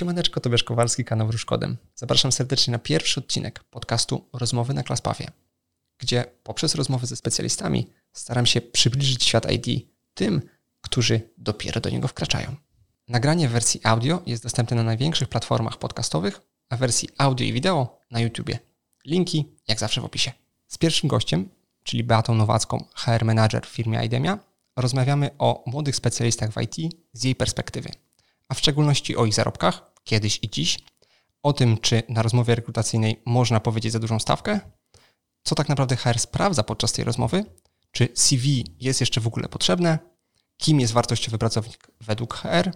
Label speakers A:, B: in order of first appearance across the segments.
A: Siemaneczko, Tobiasz Kowalski, kanał Wróżkodem. Zapraszam serdecznie na pierwszy odcinek podcastu Rozmowy na Klaspawie, gdzie poprzez rozmowy ze specjalistami staram się przybliżyć świat IT tym, którzy dopiero do niego wkraczają. Nagranie w wersji audio jest dostępne na największych platformach podcastowych, a w wersji audio i wideo na YouTubie. Linki jak zawsze w opisie. Z pierwszym gościem, czyli Beatą Nowacką, HR Manager w firmie IDEMIA, rozmawiamy o młodych specjalistach w IT z jej perspektywy, a w szczególności o ich zarobkach, kiedyś i dziś, o tym, czy na rozmowie rekrutacyjnej można powiedzieć za dużą stawkę, co tak naprawdę HR sprawdza podczas tej rozmowy, czy CV jest jeszcze w ogóle potrzebne, kim jest wartościowy pracownik według HR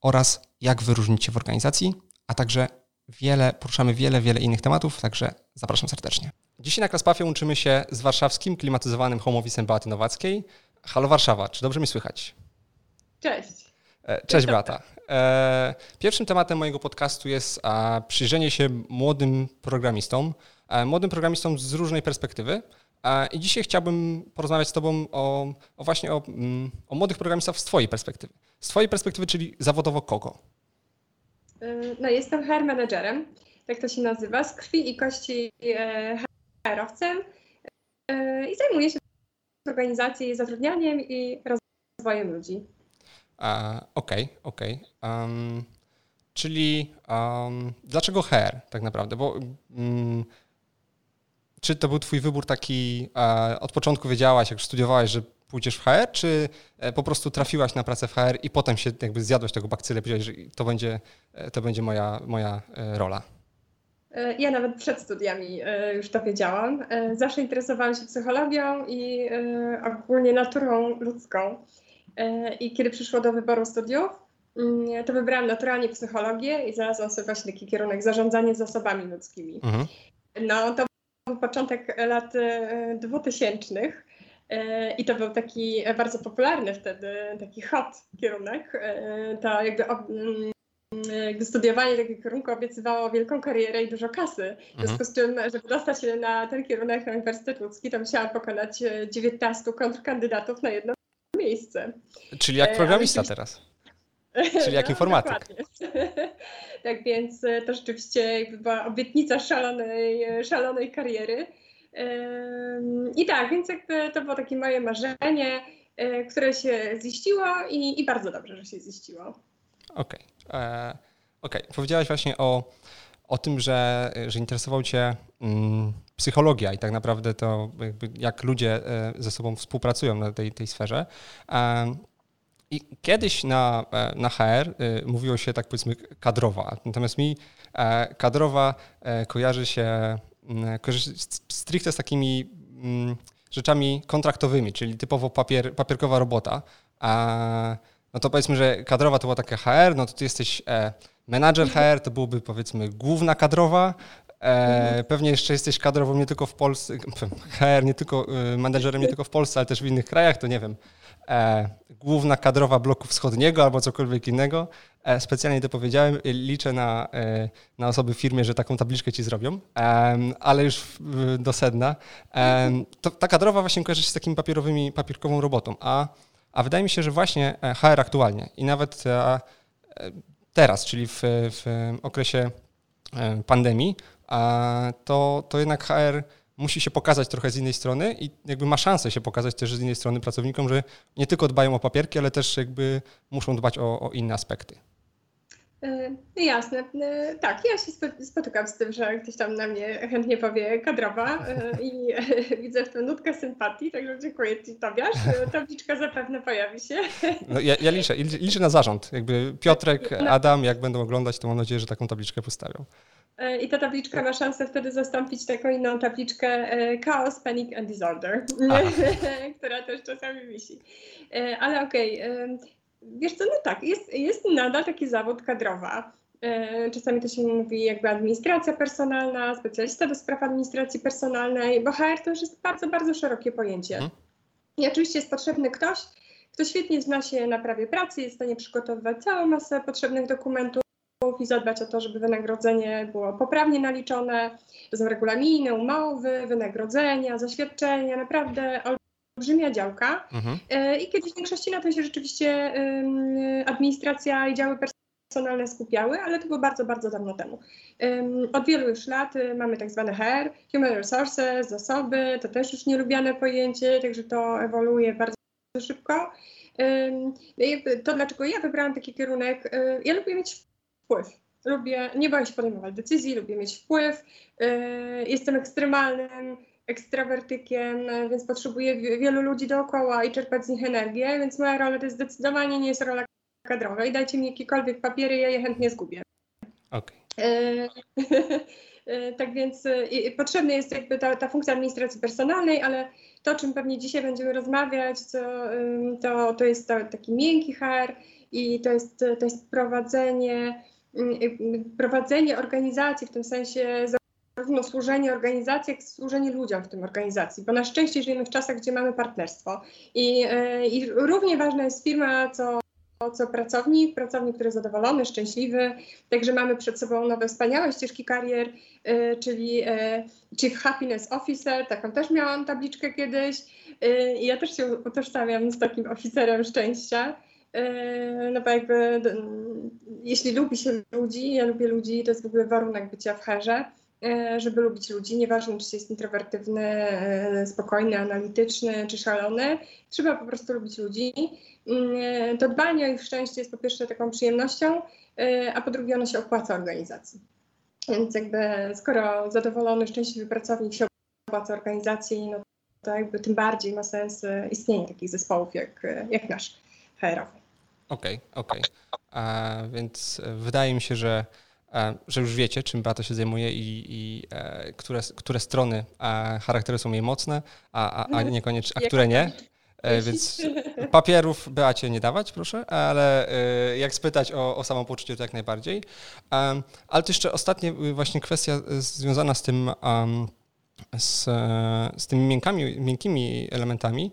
A: oraz jak wyróżnić się w organizacji, a także wiele, poruszamy wiele, wiele innych tematów, także zapraszam serdecznie. Dzisiaj na Klaspafie łączymy się z warszawskim klimatyzowanym home office'em Beaty Nowackiej. Halo Warszawa, czy dobrze mi słychać?
B: Cześć.
A: E, cześć Beata. E, pierwszym tematem mojego podcastu jest przyjrzenie się młodym programistom, e, młodym programistom z różnej perspektywy. I dzisiaj chciałbym porozmawiać z Tobą o, o właśnie o, mm, o, młodych programistach z Twojej perspektywy. Z Twojej perspektywy, czyli zawodowo kogo?
B: No, jestem HR managerem, tak to się nazywa, z krwi i kości HR-owcem i zajmuję się organizacji, zatrudnianiem i rozwojem ludzi.
A: Okej, okej. Okay, okay. um, czyli um, dlaczego HR tak naprawdę? Bo um, czy to był twój wybór taki, uh, od początku wiedziałaś, jak studiowałeś, że pójdziesz w HR, czy e, po prostu trafiłaś na pracę w HR i potem się jakby zjadłeś tego bakcyle, powiedziałeś, że to będzie, e, to będzie moja, moja e, rola?
B: Ja nawet przed studiami już to wiedziałam. Zawsze interesowałam się psychologią i ogólnie naturą ludzką. I kiedy przyszło do wyboru studiów, mm, to wybrałam naturalnie psychologię i znalazłam sobie właśnie taki kierunek zarządzanie zasobami ludzkimi. Mhm. No to był początek lat 2000 e, i to był taki bardzo popularny wtedy, taki hot kierunek. E, to jakby gdy studiowanie takiego kierunku obiecywało wielką karierę i dużo kasy. W związku z czym, żeby dostać się na ten kierunek na Uniwersytet Łódzki, to musiałam pokonać 19 kontrkandydatów na jedno miejsce.
A: Czyli jak programista teraz. Czyli jak no, informatyk.
B: tak więc e, to rzeczywiście była obietnica szalonej, szalonej kariery. I tak, więc jakby to było takie moje marzenie, e, które się ziściło i, i bardzo dobrze, że się ziściło.
A: Okej. Okay. E, okay. Powiedziałaś właśnie o, o tym, że, że interesował Cię mm, psychologia i tak naprawdę to jak ludzie e, ze sobą współpracują na tej, tej sferze. I kiedyś na, e, na HR e, mówiło się tak powiedzmy kadrowa, natomiast mi kadrowa kojarzy się, mm, kojarzy się stricte z takimi mm, rzeczami kontraktowymi, czyli typowo papier, papierkowa robota. No to powiedzmy, że kadrowa to była taka HR, no to ty jesteś menadżer HR, to byłoby powiedzmy główna kadrowa, E, pewnie jeszcze jesteś kadrową nie tylko w Polsce, HR nie tylko, y, menedżerem nie tylko w Polsce, ale też w innych krajach, to nie wiem, e, główna kadrowa bloku wschodniego albo cokolwiek innego. E, specjalnie to powiedziałem, liczę na, e, na osoby w firmie, że taką tabliczkę ci zrobią, e, ale już w, do sedna. E, to, ta kadrowa właśnie kojarzy się z takimi papierowymi, papierkową robotą, a, a wydaje mi się, że właśnie HR aktualnie i nawet teraz, czyli w, w okresie pandemii, to, to jednak HR musi się pokazać trochę z innej strony i jakby ma szansę się pokazać też z innej strony pracownikom, że nie tylko dbają o papierki, ale też jakby muszą dbać o, o inne aspekty.
B: Yy, jasne. Yy, tak, ja się spotykam z tym, że ktoś tam na mnie chętnie powie kadrowa yy, i widzę w tym nutkę sympatii, także dziękuję Ci Tobiasz. Tabliczka zapewne pojawi się.
A: No, ja, ja liczę, liczę na zarząd. Jakby Piotrek, no. Adam, jak będą oglądać, to mam nadzieję, że taką tabliczkę postawią.
B: I ta tabliczka ma szansę wtedy zastąpić taką inną tabliczkę Chaos, Panic and Disorder, która też czasami wisi. Ale okej, okay. Wiesz co, no tak, jest, jest nadal taki zawód kadrowa. Czasami to się mówi jakby administracja personalna, specjalista do spraw administracji personalnej, bo HR to już jest bardzo, bardzo szerokie pojęcie. Hmm. I oczywiście jest potrzebny ktoś, kto świetnie zna się na prawie pracy, jest w stanie przygotowywać całą masę potrzebnych dokumentów, i zadbać o to, żeby wynagrodzenie było poprawnie naliczone. To są regulaminy, umowy, wynagrodzenia, zaświadczenia, naprawdę olbrzymia działka. Mhm. E, I kiedyś w większości na to się rzeczywiście administracja i działy personalne skupiały, ale to było bardzo, bardzo dawno temu. Od wielu już lat y, mamy tak zwane HR, Human Resources, zasoby, to też już nielubiane pojęcie, także to ewoluuje bardzo szybko. No to dlaczego ja wybrałam taki kierunek? Y, ja lubię mieć wpływ. Lubię, nie boję się podejmować decyzji, lubię mieć wpływ. Y, jestem ekstremalnym ekstrawertykiem, więc potrzebuję wielu ludzi dookoła i czerpać z nich energię, więc moja rola to jest zdecydowanie nie jest rola kadrowej. Dajcie mi jakiekolwiek papiery, ja je chętnie zgubię.
A: Okay.
B: tak więc potrzebna jest jakby ta, ta funkcja administracji personalnej, ale to, o czym pewnie dzisiaj będziemy rozmawiać, to, to, to jest to, taki miękki HR i to jest, to jest prowadzenie, prowadzenie organizacji w tym sensie zarówno służenie organizacji, jak i służenie ludziom w tym organizacji, bo na szczęście żyjemy w czasach, gdzie mamy partnerstwo i, i równie ważna jest firma, co co pracownik, pracownik, który jest zadowolony, szczęśliwy. Także mamy przed sobą nowe wspaniałe ścieżki karier, y, czyli y, Chief Happiness Officer, taką też miałam tabliczkę kiedyś. Ja też się utożsamiam z takim oficerem szczęścia. No bo jakby, jeśli lubi się ludzi, ja lubię ludzi, to jest w ogóle warunek bycia w herze żeby lubić ludzi, nieważne czy jest introwertywny, spokojny, analityczny czy szalony, trzeba po prostu lubić ludzi Mm, to dbanie o ich szczęście jest po pierwsze taką przyjemnością, a po drugie ono się opłaca organizacji. Więc jakby skoro zadowolony, szczęśliwy pracownik się opłaca organizacji, no to jakby tym bardziej ma sens istnienie takich zespołów jak, jak nasz HR-owy.
A: Okej, okay, okej. Okay. Więc wydaje mi się, że, że już wiecie, czym Beata się zajmuje i, i e, które, które strony charaktery są jej mocne, a, a, a niekoniecznie, a które nie. E, więc papierów Beacie nie dawać, proszę, ale e, jak spytać o, o samopoczucie, to jak najbardziej. Ale to jeszcze ostatnia y, właśnie kwestia związana z tym, z, z tymi miękkimi elementami.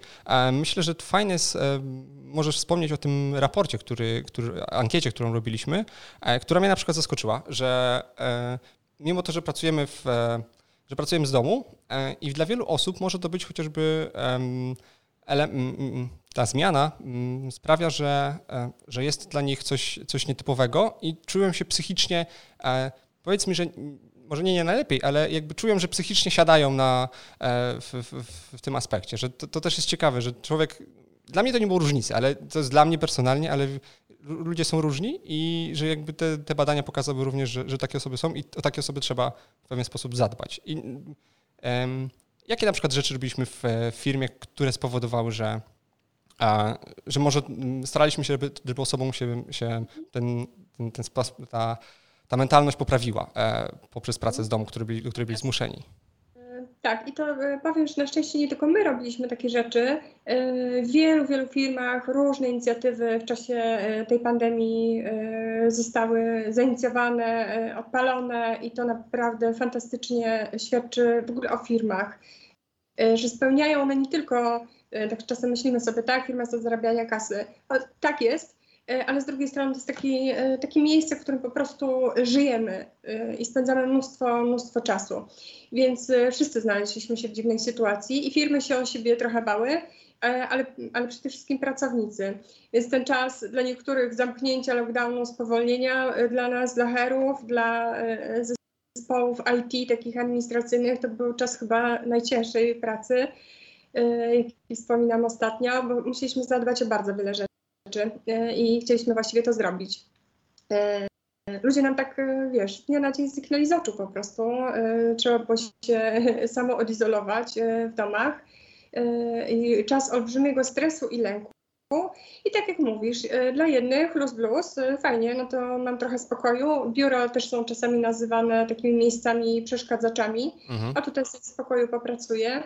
A: Myślę, że fajne jest, e, możesz wspomnieć o tym raporcie, który, który, ankiecie, którą robiliśmy, która mnie na przykład zaskoczyła, że mimo to, że pracujemy w że pracujemy z domu i dla wielu osób może to być chociażby ale ta zmiana sprawia, że, e, że jest dla nich coś, coś nietypowego i czułem się psychicznie, e, powiedz mi, że może nie, nie najlepiej, ale jakby czują, że psychicznie siadają na, e, w, w, w tym aspekcie, że to, to, też jest ciekawe, że człowiek, dla mnie to nie było różnicy, ale to jest dla mnie personalnie, ale ludzie są różni i że jakby te, te badania pokazały również, że, że takie osoby są i o takie osoby trzeba w pewien sposób zadbać. I, um, Jakie na przykład rzeczy robiliśmy w firmie, które spowodowały, że, że może staraliśmy się, żeby, żeby osobom się, się ten, ten, ten ta, ta mentalność poprawiła e, poprzez pracę z domu, który byli, do której byli zmuszeni?
B: Tak, i to e, powiem, że na szczęście nie tylko my robiliśmy takie rzeczy. E, w wielu, wielu firmach różne inicjatywy w czasie tej pandemii zostały zainicjowane, odpalone i to naprawdę fantastycznie świadczy w ogóle o firmach, że spełniają one nie tylko, tak czasem myślimy sobie, tak, firma jest do zarabiania kasy. O, tak jest, ale z drugiej strony to jest taki, e, takie miejsce, w którym po prostu żyjemy e, i spędzamy mnóstwo, mnóstwo czasu. Więc wszyscy znaleźliśmy się w dziwnej sytuacji i firmy się o siebie trochę bały, ale, ale przede wszystkim pracownicy. Więc ten czas dla niektórych zamknięcia, lockdownu, spowolnienia, dla nas, dla herów, dla zespołów IT, takich administracyjnych, to był czas chyba najcięższej pracy, jaki wspominam ostatnio, bo musieliśmy zadbać o bardzo wiele rzeczy rzeczy e, i chcieliśmy właściwie to zrobić. E, ludzie nam tak, e, wiesz, dnia na dzień zniknęli z oczu po prostu. Trzeba było się samo odizolować w domach. I czas olbrzymiego stresu i lęku. I tak jak mówisz, dla jednych luz blues, fajnie, no to mam trochę spokoju. Biura też są czasami nazywane takimi miejscami przeszkadzaczami, mhm. a tutaj sobie w spokoju popracuję.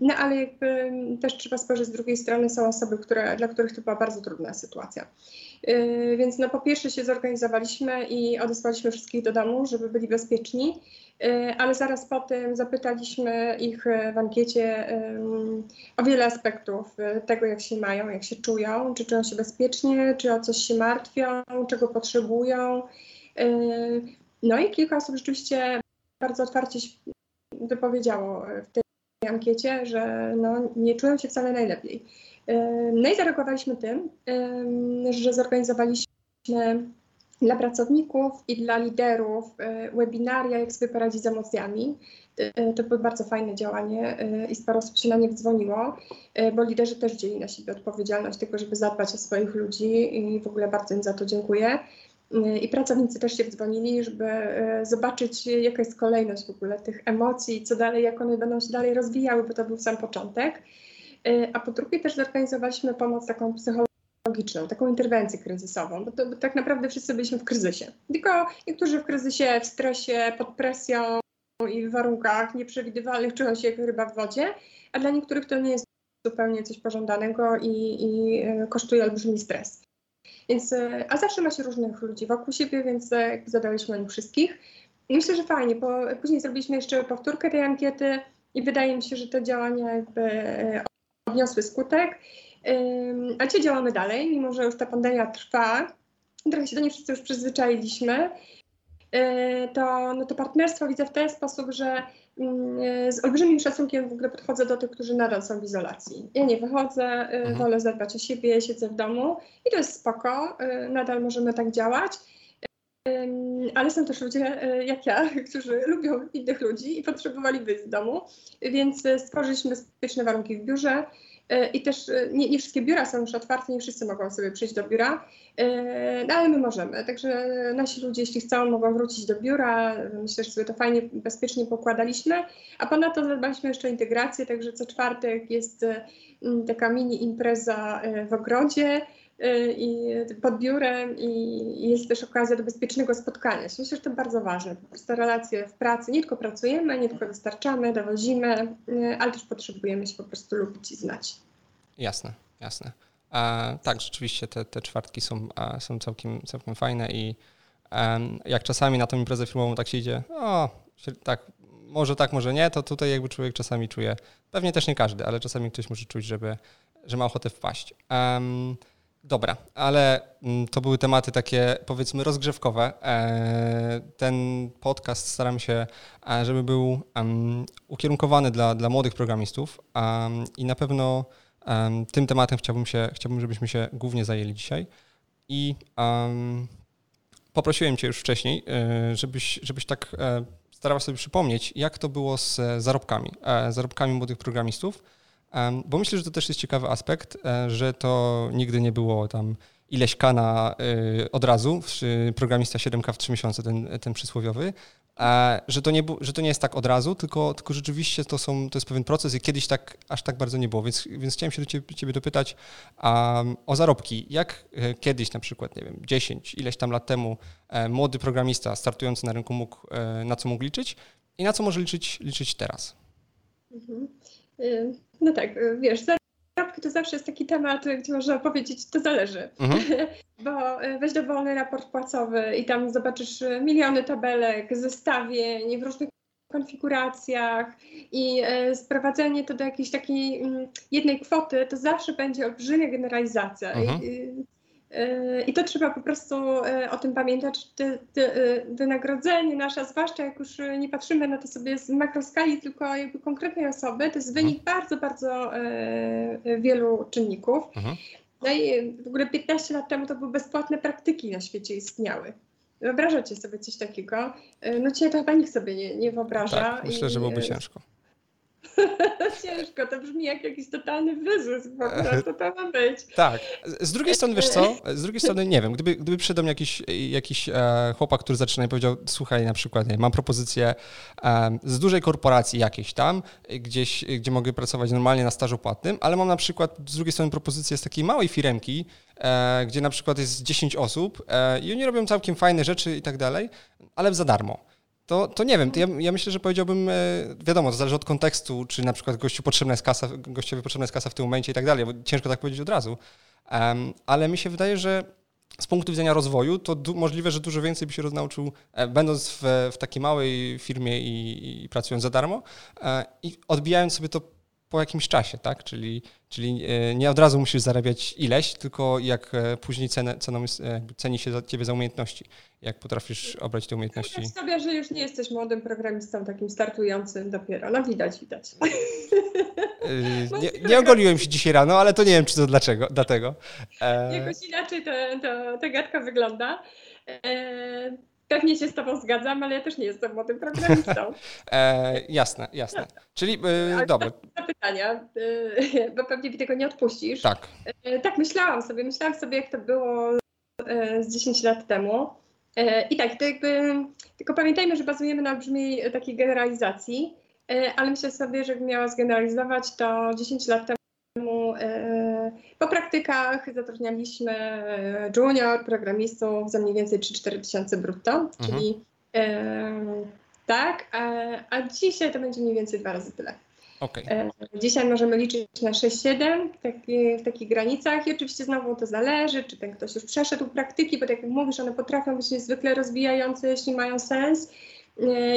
B: No ale jakby też trzeba spojrzeć z drugiej strony, są osoby, które, dla których to była bardzo trudna sytuacja. Yy, więc no po pierwsze się zorganizowaliśmy i odesłaliśmy wszystkich do domu, żeby byli bezpieczni, yy, ale zaraz po tym zapytaliśmy ich w ankiecie o wiele aspektów tego, jak się mają, jak się czują, czy czują się bezpiecznie, czy o coś się martwią, czego potrzebują. No i kilka osób rzeczywiście bardzo otwarcie wypowiedziało w tej ankiecie, że no, nie czują się wcale najlepiej. No i zareagowaliśmy tym, że zorganizowaliśmy dla pracowników i dla liderów webinaria, jak sobie poradzić z emocjami. To było bardzo fajne działanie i sporo osób się na nie wdzwoniło, bo liderzy też wzięli na siebie odpowiedzialność tego, żeby zadbać o swoich ludzi i w ogóle bardzo im za to dziękuję. I pracownicy też się wdzwonili, żeby e, zobaczyć, jaka jest kolejność w ogóle tych emocji, co dalej, jak one będą się dalej rozwijały, bo to był sam początek. E, a po drugie też zorganizowaliśmy pomoc taką psychologiczną, taką interwencję kryzysową, bo, to, bo tak naprawdę wszyscy byliśmy w kryzysie. Tylko niektórzy w kryzysie, w stresie, pod presją i w warunkach nieprzewidywalnych czują się jak ryba w wodzie, a dla niektórych to nie jest zupełnie coś pożądanego i, i e, kosztuje olbrzymi stres. Więc, e, a zawsze ma się różnych ludzi wokół siebie, więc e, zadaliśmy nich wszystkich. I myślę, że fajnie, bo później zrobiliśmy jeszcze powtórkę tej ankiety i wydaje mi się, że te działania jakby e, odniosły skutek. A dzisiaj działamy dalej, mimo że już ta pandemia trwa. Trochę się do niej wszyscy już przyzwyczailiśmy. To, no to partnerstwo widzę w ten sposób, że z olbrzymim szacunkiem w ogóle podchodzę do tych, którzy nadal są w izolacji. Ja nie wychodzę, y, mhm. wolę zadbać o siebie, siedzę w domu i to jest spoko, y, nadal możemy tak działać. Ale są też ludzie jak ja, którzy lubią innych ludzi i potrzebowali wyjść z domu, więc stworzyliśmy bezpieczne warunki w biurze. E, I też e, nie, nie, wszystkie biura są już otwarte, nie wszyscy mogą sobie przyjść do biura, e, no ale my możemy. Także nasi ludzie, jeśli chcą, mogą wrócić do biura. Myślę, że sobie to fajnie, bezpiecznie pokładaliśmy. A ponadto zadbaliśmy jeszcze o integrację, także co czwartek jest taka mini impreza w ogrodzie i pod biurem i jest też okazja do bezpiecznego spotkania się. Myślę, że to bardzo ważne. Po prostu relacje w pracy. Nie tylko pracujemy, nie tylko dostarczamy, dowozimy, ale też potrzebujemy się po prostu lubić i znać.
A: Jasne, jasne. A, tak, rzeczywiście te, te czwartki są, a, są całkiem, całkiem fajne i jak czasami na tą imprezę filmową tak się idzie, o, tak, może tak, może nie, to tutaj jakby człowiek czasami czuje, pewnie też nie każdy, ale czasami ktoś może czuć, żeby, że ma ochotę wpaść. Um, Dobra, ale mm, to były tematy takie powiedzmy rozgrzewkowe. E, ten podcast staram się, e, żeby był ukierunkowany dla, dla młodych programistów i na pewno tym tematem chciałbym, się, chciałbym, żebyśmy się głównie zajęli dzisiaj. I poprosiłem Cię już wcześniej, e, żebyś, żebyś tak starał sobie przypomnieć, jak to było z zarobkami, zarobkami młodych programistów bo myślę, że to też jest ciekawy aspekt, e, że to nigdy nie było tam ileś kana e, od razu, programista 7K w 3 miesiące, ten, ten przysłowiowy, że to, nie, że to nie jest tak od razu, tylko, tylko rzeczywiście to, są, to jest pewien proces i kiedyś tak aż tak bardzo nie było, więc, więc chciałem się do ciebie, ciebie dopytać um, o zarobki. Jak e, kiedyś na przykład, nie wiem, 10, ileś tam lat temu młody programista startujący na rynku mógł, na co mógł liczyć i na co może liczyć, liczyć teraz?
B: Mhm. Y, no tak, y, wiesz, zarobki to zawsze jest taki temat, gdzie można powiedzieć, to zależy. Mhm. Bo y, weź dowolny raport płacowy i tam zobaczysz miliony tabelek, zestawień w różnych konfiguracjach i sprowadzenie to do jakiejś takiej mm, jednej kwoty, to zawsze będzie olbrzymia generalizacja. Mhm. I, I to trzeba po prostu yy, o tym pamiętać. Te, te yy, wynagrodzenie nasze, zwłaszcza jak już nie patrzymy na to sobie z makroskali, tylko jakby konkretnej osoby, to jest wynik mhm. bardzo, bardzo wielu czynników. Mhm. No i w ogóle 15 lat temu to były bezpłatne praktyki na świecie istniały. Wyobrażacie sobie coś takiego? No dzisiaj to chyba nikt sobie nie, nie wyobraża.
A: Tak, myślę, że byłoby ciężko.
B: Ciężko, to brzmi jak jakiś totalny wyzysk po prostu, to ma być.
A: Tak. Z drugiej strony, wiesz co, z drugiej strony nie wiem, gdyby, gdyby przyszedł jakiś, jakiś e, chłopak, który zaczyna i powiedział, słuchaj, na przykład, nie, mam propozycję e, z dużej korporacji jakiejś tam, gdzieś, gdzie mogę pracować normalnie na stażu płatnym, ale mam na przykład z drugiej strony propozycję z takiej małej firemki, e, gdzie na przykład jest 10 osób e, i oni robią całkiem fajne rzeczy i tak dalej, ale za darmo to, to nie wiem, ja, ja, myślę, że powiedziałbym, e, wiadomo, to zależy od kontekstu, czy na przykład gościu potrzebna jest kasa, gościowi potrzebna jest kasa w tym momencie i tak dalej, bo ciężko tak powiedzieć od razu. Um, ale mi się wydaje, że z punktu widzenia rozwoju, to możliwe, że dużo więcej by się roznauczył, e, będąc w, w takiej małej firmie i, i, pracując za darmo e, i odbijając sobie to po jakimś czasie, tak? Czyli, czyli e, nie od razu musisz zarabiać ileś, tylko jak e, później cenę, ceną jest, ceni się za ciebie za umiejętności, jak potrafisz obrać te umiejętności.
B: Widać sobie, że już nie jesteś młodym programistą, takim startującym dopiero. No widać, widać.
A: nie, nie ogoliłem się dzisiaj rano, ale to nie wiem, czy to dlaczego, dlatego.
B: Jakoś inaczej ta gadka wygląda. Pewnie się z Tobą zgadzam, ale ja też nie jestem młodym programistą.
A: e, jasne, jasne. Czyli e, dobra.
B: pytania, e, bo pewnie mi tego nie odpuścisz.
A: Tak.
B: E, tak, myślałam sobie, myślałam sobie, jak to było e, z 10 lat temu. E, I tak, to jakby, tylko pamiętajmy, że bazujemy na olbrzymiej takiej generalizacji, ale myślę sobie, że miała zgeneralizować, to 10 lat temu E, po praktykach zatrudnialiśmy e, junior programistów za mniej więcej 3-4 tysiące brutto, mhm. czyli e, tak, a, a, dzisiaj to będzie mniej więcej dwa razy tyle.
A: Okay.
B: Dzisiaj możemy liczyć na 6-7 w, taki, w takich granicach i oczywiście znowu to zależy, czy ten ktoś już przeszedł praktyki, bo tak jak mówisz, one potrafią być niezwykle rozwijające, jeśli mają sens.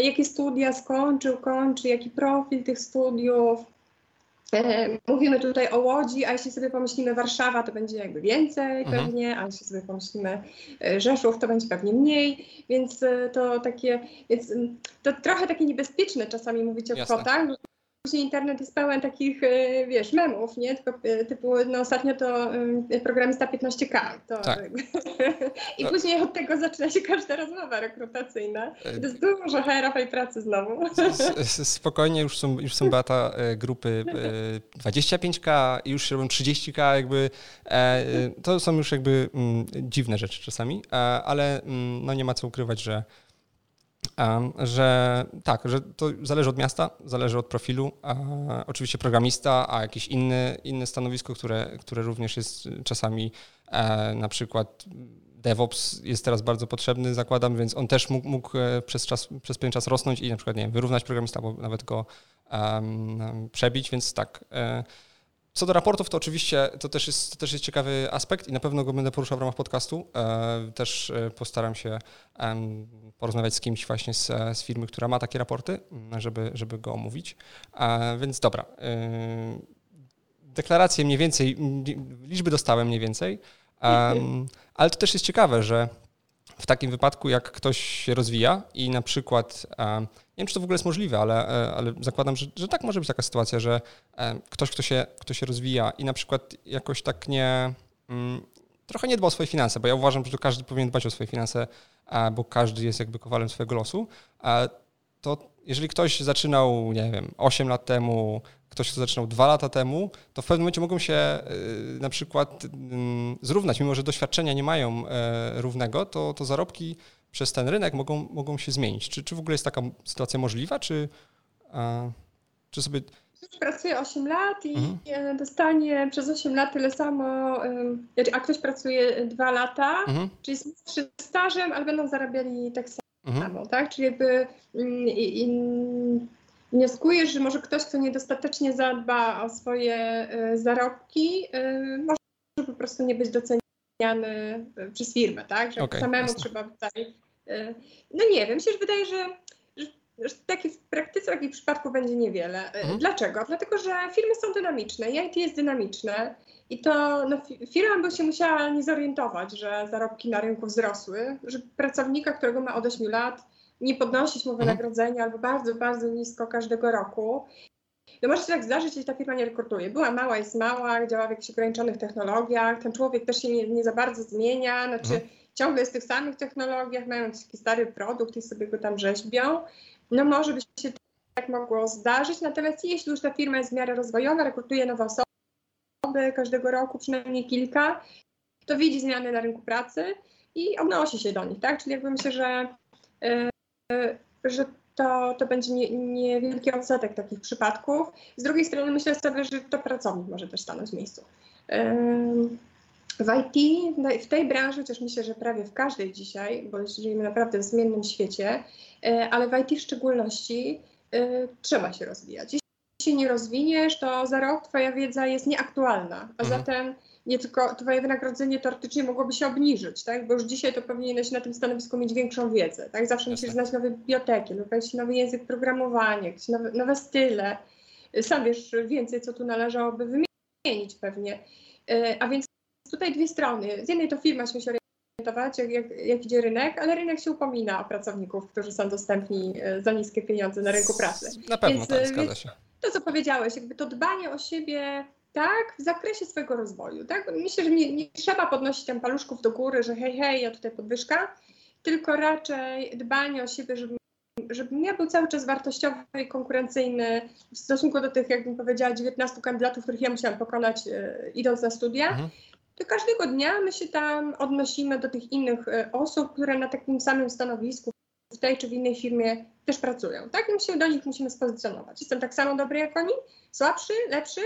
B: Jakie studia skończył, kończy, jaki profil tych studiów, E, mówimy tutaj o Łodzi, a jeśli sobie pomyślimy Warszawa, to będzie jakby więcej mhm. pewnie, a jeśli sobie pomyślimy e, Rzeszów, to będzie pewnie mniej, więc e, to takie, więc to trochę takie niebezpieczne czasami mówić o Jasne. kwotach, Później internet jest pełen takich, e, wiesz, memów, nie? Tylko e, typu, no ostatnio to e, programista 15K. To tak. I no. później od tego zaczyna się każda rozmowa rekrutacyjna. To jest dużo HR-owej pracy znowu.
A: Spokojnie, już są, już są bata grupy 25K i już się robią 30K, jakby to są już jakby mm, dziwne rzeczy czasami, ale mm, no nie ma co ukrywać, że że tak, że to zależy od miasta, zależy od profilu. Oczywiście programista, a jakieś inne, inne stanowisko, które, które również jest czasami e, na przykład DevOps jest teraz bardzo potrzebny, zakładam, więc on też mógł, mógł e, przez, czas, przez pewien czas rosnąć i na przykład nie wiem, wyrównać programista, albo nawet go um, przebić, więc tak. E, co do raportów, to oczywiście to też, jest, to też jest ciekawy aspekt i na pewno go będę poruszał w ramach podcastu. E, też e, postaram się porozmawiać z kimś właśnie z, z firmy, która ma takie raporty, żeby, żeby go omówić. E, więc dobra. Deklaracje mniej więcej, liczby dostałem mniej więcej, ale to też jest ciekawe, że w takim wypadku, jak ktoś się rozwija i na przykład, nie wiem, czy to w ogóle jest możliwe, ale, e, ale zakładam, że, że tak może być taka sytuacja, że e, ktoś, kto się, kto się rozwija i na przykład jakoś tak nie, mm, trochę nie dba o swoje finanse, bo ja uważam, że to każdy powinien dbać o swoje finanse, bo każdy jest jakby kowalem swojego losu, to jeżeli ktoś zaczynał, nie wiem, 8 lat temu, ktoś, kto zaczynał dwa lata temu, to w pewnym momencie mogą się y, na przykład mm, zrównać, mimo że doświadczenia nie mają e, równego, to, to zarobki przez ten rynek mogą, mogą się zmienić. Czy, czy w ogóle jest taka sytuacja możliwa, czy, czy sobie...
B: Pracuje 8 lat i mhm. dostanie przez 8 lat tyle samo, a ktoś pracuje 2 lata, mhm. czyli z stażem, ale będą zarabiali tak samo, mhm. tak? Czyli jakby i, i, wnioskujesz, że może ktoś, kto niedostatecznie zadba o swoje y, zarobki, y, może po prostu nie być doceniany y, przez firmę, tak? Że okay, samemu jasne. trzeba tutaj. No nie wiem, się wydaje, że, że, takie w praktyce takich przypadków będzie niewiele. Mhm. Dlaczego? Dlatego, że firmy są dynamiczne, IT jest dynamiczne. I to no, firma by się musiała nie zorientować, że zarobki na rynku wzrosły, że pracownika, którego ma od 8 lat, nie podnosić mu mhm. wynagrodzenia albo bardzo, bardzo nisko każdego roku. No może się tak zdarzyć, jeśli ta firma nie rekrutuje. Była mała, jest mała, działa w jakichś ograniczonych technologiach, ten człowiek też się nie, nie za bardzo zmienia, znaczy mhm. ciągle jest w tych samych technologiach, mają taki stary produkt i sobie go tam rzeźbią. No może by się tak mogło zdarzyć, natomiast jeśli już ta firma jest w miarę rozwojowa, rekrutuje nowe osoby każdego roku, przynajmniej kilka, to widzi zmiany na rynku pracy i odnosi się do nich, tak? Czyli jakby myślę, że yy, że to, to będzie niewielki nie odsetek takich przypadków. Z drugiej strony myślę sobie, że to pracownik może też stanąć w miejscu. W IT, w tej branży, chociaż myślę, że prawie w każdej dzisiaj, bo żyjemy naprawdę w zmiennym świecie, e, ale w IT w szczególności e, trzeba się rozwijać. Jeśli się nie rozwiniesz, to za rok Twoja wiedza jest nieaktualna, a mhm. zatem nie tylko twoje wynagrodzenie teoretycznie mogłoby się obniżyć, tak? Bo już dzisiaj to powinieneś na tym stanowisku mieć większą wiedzę, tak? Zawsze musisz znać nowe biblioteki, wybrać nowy język programowania, jakieś nowe, nowe style. sam wiesz więcej, co tu należałoby wymienić pewnie. A więc tutaj dwie strony. Z jednej to firma się musi orientować, jak, jak, jak idzie rynek, ale rynek się upomina o pracowników, którzy są dostępni za niskie pieniądze na rynku pracy.
A: Na pewno więc, tak, zgadza się.
B: To, co powiedziałeś, jakby to dbanie o siebie tak, w zakresie swojego rozwoju. Tak? Myślę, że nie, nie, trzeba podnosić tam paluszków do góry, że hej, hej, ja tutaj podwyżka, tylko raczej dbanie o siebie, żeby, żeby ja był cały czas wartościowy i konkurencyjny w stosunku do tych, jakbym powiedziała, 19 kandydatów, których ja musiałam pokonać e, idąc na studia. Mhm. To każdego dnia my się tam odnosimy do tych innych e, osób, które na takim samym stanowisku w tej czy w innej firmie też pracują. Tak? My się do nich musimy spozycjonować. Jestem tak samo dobry jak oni, słabszy, lepszy,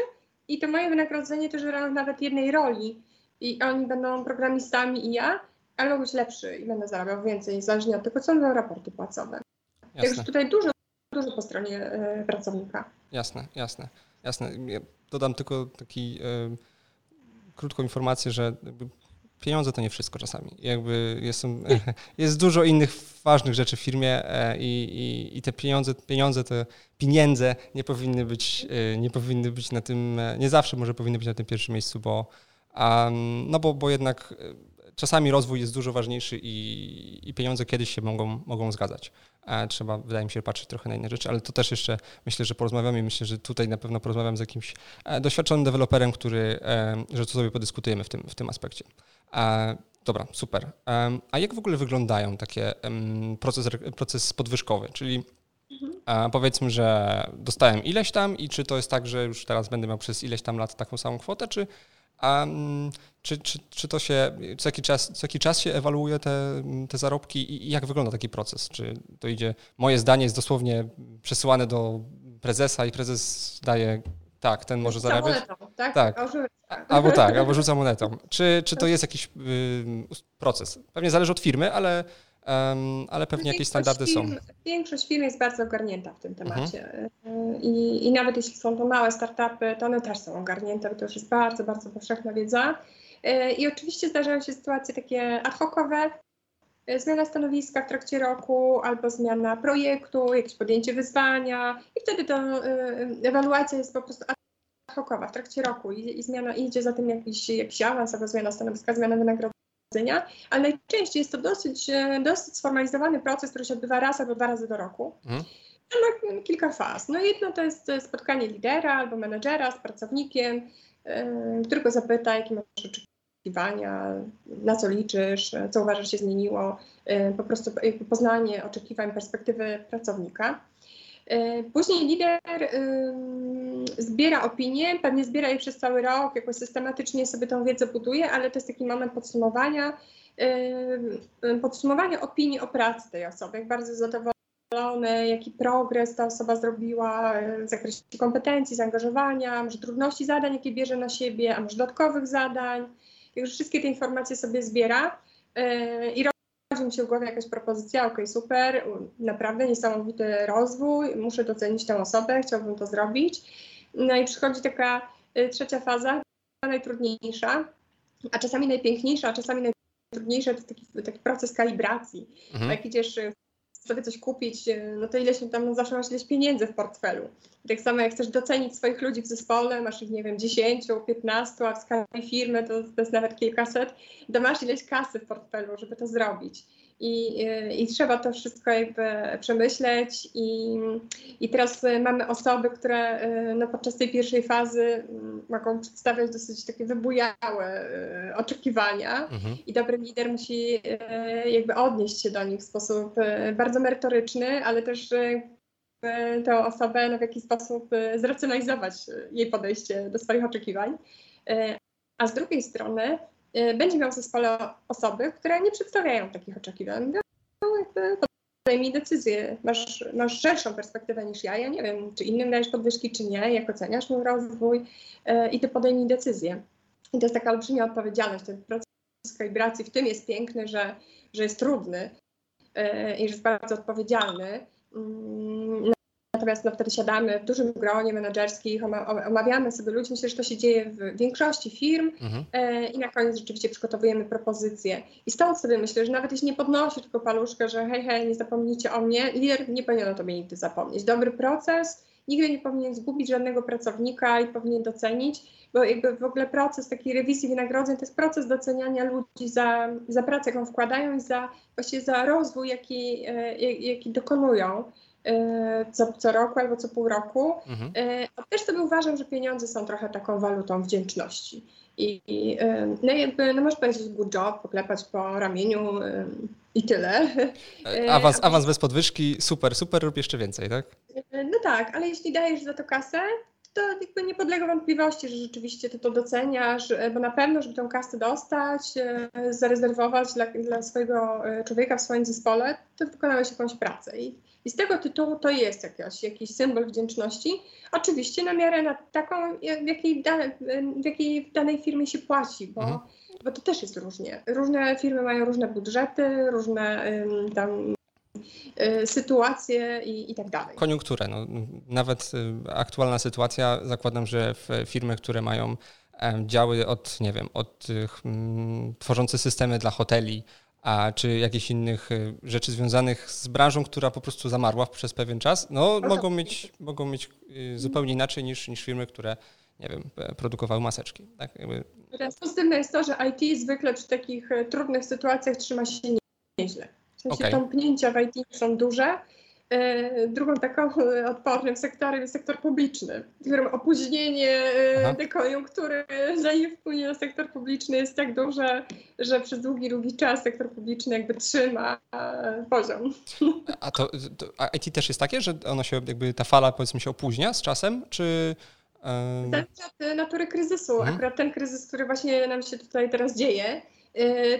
B: i to moje wynagrodzenie też w ramach nawet jednej roli i oni będą programistami i ja, ale mogę być lepszy i będę zarabiał więcej, niezależnie od tego, co będą raporty płacowe. Jasne. Także tutaj dużo, dużo po stronie y, pracownika.
A: Jasne, jasne, jasne. Ja dodam tylko taki y, krótką informację, że pieniądze to nie wszystko czasami. Jakby jest, jest dużo innych ważnych rzeczy w firmie e, i, i, i, te pieniądze, pieniądze, te pieniądze nie powinny być, e, nie powinny być na tym, e, nie zawsze może powinny być na tym pierwszym miejscu, bo, um, no bo, bo jednak czasami rozwój jest dużo ważniejszy i, i pieniądze kiedyś się mogą, mogą zgadzać. Trzeba, wydaje mi się, patrzeć trochę na inne rzeczy, ale to też jeszcze myślę, że porozmawiamy. Myślę, że tutaj na pewno porozmawiam z jakimś doświadczonym deweloperem, który, że to sobie podyskutujemy w tym, w tym aspekcie. Dobra, super. A jak w ogóle wyglądają takie proces, proces podwyżkowy? Czyli powiedzmy, że dostałem ileś tam i czy to jest tak, że już teraz będę miał przez ileś tam lat taką samą kwotę, czy, czy, czy, czy to się, co jaki czas, co jaki czas się ewaluuje te, te zarobki i, jak wygląda taki proces? Czy to idzie, moje zdanie jest dosłownie przesyłane do prezesa i prezes daje tak, ten może zarabiać.
B: Monetą, tak? tak.
A: Albo tak, albo rzuca monetą. Czy, czy to jest jakiś y, proces? Pewnie zależy od firmy, ale, um, ale pewnie jakieś standardy
B: firm,
A: są.
B: Większość firm jest bardzo ogarnięta w tym temacie. Mhm. I, I nawet jeśli są to małe startupy, to one też są ogarnięte, bo to już jest bardzo, bardzo powszechna wiedza. Y, I oczywiście zdarzają się sytuacje takie ad hocowe, y, zmiana stanowiska w trakcie roku albo zmiana projektu, jakieś podjęcie wyzwania i wtedy to ewaluacja jest po prostu hokowa w trakcie roku i, i zmiana idzie za tym jakiś, jakiś awans albo zmiana stanowiska, zmiana wynagrodzenia, ale najczęściej jest to dosyć, e, dosyć sformalizowany proces, który się odbywa raz albo dwa razy do roku. Mhm. Ma kilka faz. No jedno to jest spotkanie lidera albo menedżera z pracownikiem, yy, którego zapyta, jakie masz oczekiwania, na co liczysz, co uważasz się zmieniło, yy, po prostu poznanie oczekiwań, perspektywy pracownika. E, później lider zbiera opinie, pewnie zbiera je przez cały rok, jakoś systematycznie sobie tą wiedzę buduje, ale to jest taki moment podsumowania, podsumowania opinii o pracy tej osoby, jak bardzo zadowolony, jaki progres ta osoba zrobiła w zakresie kompetencji, zaangażowania, może trudności zadań, jakie bierze na siebie, a może dodatkowych zadań. Już wszystkie te informacje sobie zbiera e, i rodzi mi się w głowie jakaś propozycja, ok, super, naprawdę niesamowity rozwój, muszę docenić tę osobę, chciałbym to zrobić. No i przychodzi taka y, trzecia faza, najtrudniejsza, a czasami najpiękniejsza, a czasami najtrudniejsza to taki, taki proces kalibracji. Mhm. Jak idziesz y, sobie coś kupić, y, no to ileś tam no zawsze masz ileś pieniędzy w portfelu. tak samo jak chcesz docenić swoich ludzi w zespole, masz ich, nie wiem, 10, 15, a w skali firmy to, to jest nawet kilkaset, to masz ileś kasy w portfelu, żeby to zrobić. I, i trzeba to wszystko jakby przemyśleć i, i teraz mamy osoby, które no, podczas tej pierwszej fazy mogą przedstawiać dosyć takie wybujałe oczekiwania mhm. i dobry lider musi jakby odnieść się do nich w sposób bardzo merytoryczny, ale też tę osobę no, w jakiś sposób zracjonalizować jej podejście do swoich oczekiwań. A z drugiej strony Y, będzie miał w zespole osoby, które nie przedstawiają takich oczekiwań. No, podejmij decyzję. Masz, masz szerszą perspektywę niż ja. Ja nie wiem, czy innym dajesz podwyżki, czy nie, jak oceniasz mój rozwój y, i ty podejmij decyzję. I to jest taka olbrzymia odpowiedzialność. Ten proces kalibracji w tym jest piękny, że, że jest trudny y, i że jest bardzo odpowiedzialny. Natomiast no, wtedy siadamy w dużym gronie menedżerskich, omawiamy sobie ludzi. Myślę, że to się dzieje w większości firm mhm. e, i na koniec rzeczywiście przygotowujemy propozycje. I stąd sobie myślę, że nawet jeśli nie podnosi tylko paluszkę, że hej, hej, nie zapomnijcie o mnie, lider nie powinien o tobie nigdy zapomnieć. Dobry proces nigdy nie powinien zgubić żadnego pracownika i powinien docenić, bo jakby w ogóle proces takiej rewizji wynagrodzeń to jest proces doceniania ludzi za, za pracę, jaką wkładają i za, właściwie za rozwój, jaki, e, jaki dokonują co, co roku albo co pół roku. Mhm. E, a też sobie uważam, że pieniądze są trochę taką walutą wdzięczności. I, i no jakby, no możesz powiedzieć good job, poklepać po ramieniu i tyle.
A: Awans, awans bez podwyżki, super, super, rób jeszcze więcej, tak?
B: No tak, ale jeśli dajesz za to kasę, to jakby nie podlega wątpliwości, że rzeczywiście ty to doceniasz, e, bo na pewno, żeby tą kasę dostać, e, zarezerwować dla, dla swojego e, człowieka w swoim zespole, to wykonałeś jakąś pracę. I, i z tego tytułu to jest jakiś, jakiś symbol wdzięczności. Oczywiście na miarę na taką, w jakiej, dane, w jakiej w danej firmie się płaci, bo, mhm. bo to też jest różnie. Różne firmy mają różne budżety, różne tam Y, sytuacje i, i tak dalej.
A: Koniunkturę. No, nawet y, aktualna sytuacja, zakładam, że w firmy, które mają działy od, nie wiem, od mm, tworzące systemy dla hoteli, a czy jakichś innych y, rzeczy związanych z branżą, która po prostu zamarła przez pewien czas, no mogą mieć, mogą mieć zupełnie inaczej niż, niż firmy, które nie wiem, produkowały maseczki. Tak? Jakby...
B: Teraz pozytywne jest to, że IT zwykle przy takich trudnych sytuacjach trzyma się nieźle. W sensie okay. tąpnięcia w IT są duże. E, drugą taką odpornym sektorem jest sektor publiczny, w którym opóźnienie e, dekoniunktury, zanim wpłynie na sektor publiczny jest tak duże, że przez długi, długi czas sektor publiczny jakby trzyma e, poziom.
A: A to, to a IT też jest takie, że ono się jakby ta fala powiedzmy się opóźnia z czasem, czy...
B: Zależy od natury kryzysu. Mhm. Akurat ten kryzys, który właśnie nam się tutaj teraz dzieje,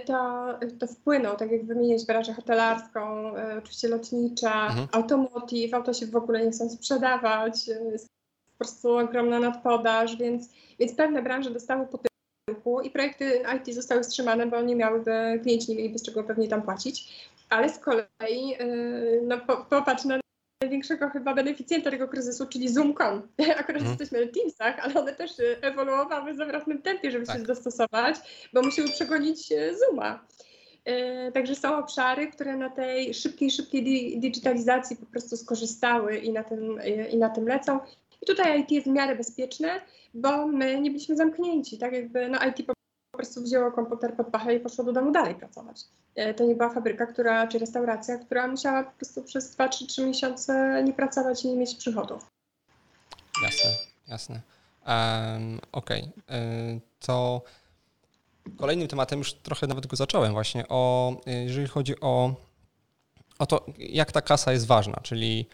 B: to, to wpłynął, tak jak wymienić branżę hotelarską, y, oczywiście lotnicza, mhm. automotive, auto się w ogóle nie chcą sprzedawać, y, jest po prostu ogromna nadpodaż, więc, więc pewne branże dostały potyłku i projekty IT zostały wstrzymane, bo nie miałyby, klienci nie mieliby z czego pewnie tam płacić. Ale z kolei, no popatrz na największego chyba beneficjenta tego kryzysu, czyli Zoom.com. Akurat hmm. jesteśmy na Teamsach, ale one też e, ewoluowały w zawrotnym tempie, żeby tak. się dostosować, bo musiły przegonić e, Zooma. E, także są obszary, które na tej szybkiej, szybkiej digitalizacji po prostu skorzystały i na tym, i na tym lecą. I tutaj IT jest w miarę bezpieczne, bo my nie byliśmy zamknięci. Tak jakby no IT po po prostu wzięło komputer pod pachę i poszło do domu dalej pracować. E, to nie była fabryka, która, czy restauracja, która musiała po prostu przez 2 czy 3 miesiące nie pracować i nie mieć przychodów.
A: Jasne, jasne. Um, Okej, okay. E, to kolejnym tematem już trochę nawet go zacząłem właśnie, o, jeżeli chodzi o, o to, jak ta kasa jest ważna, czyli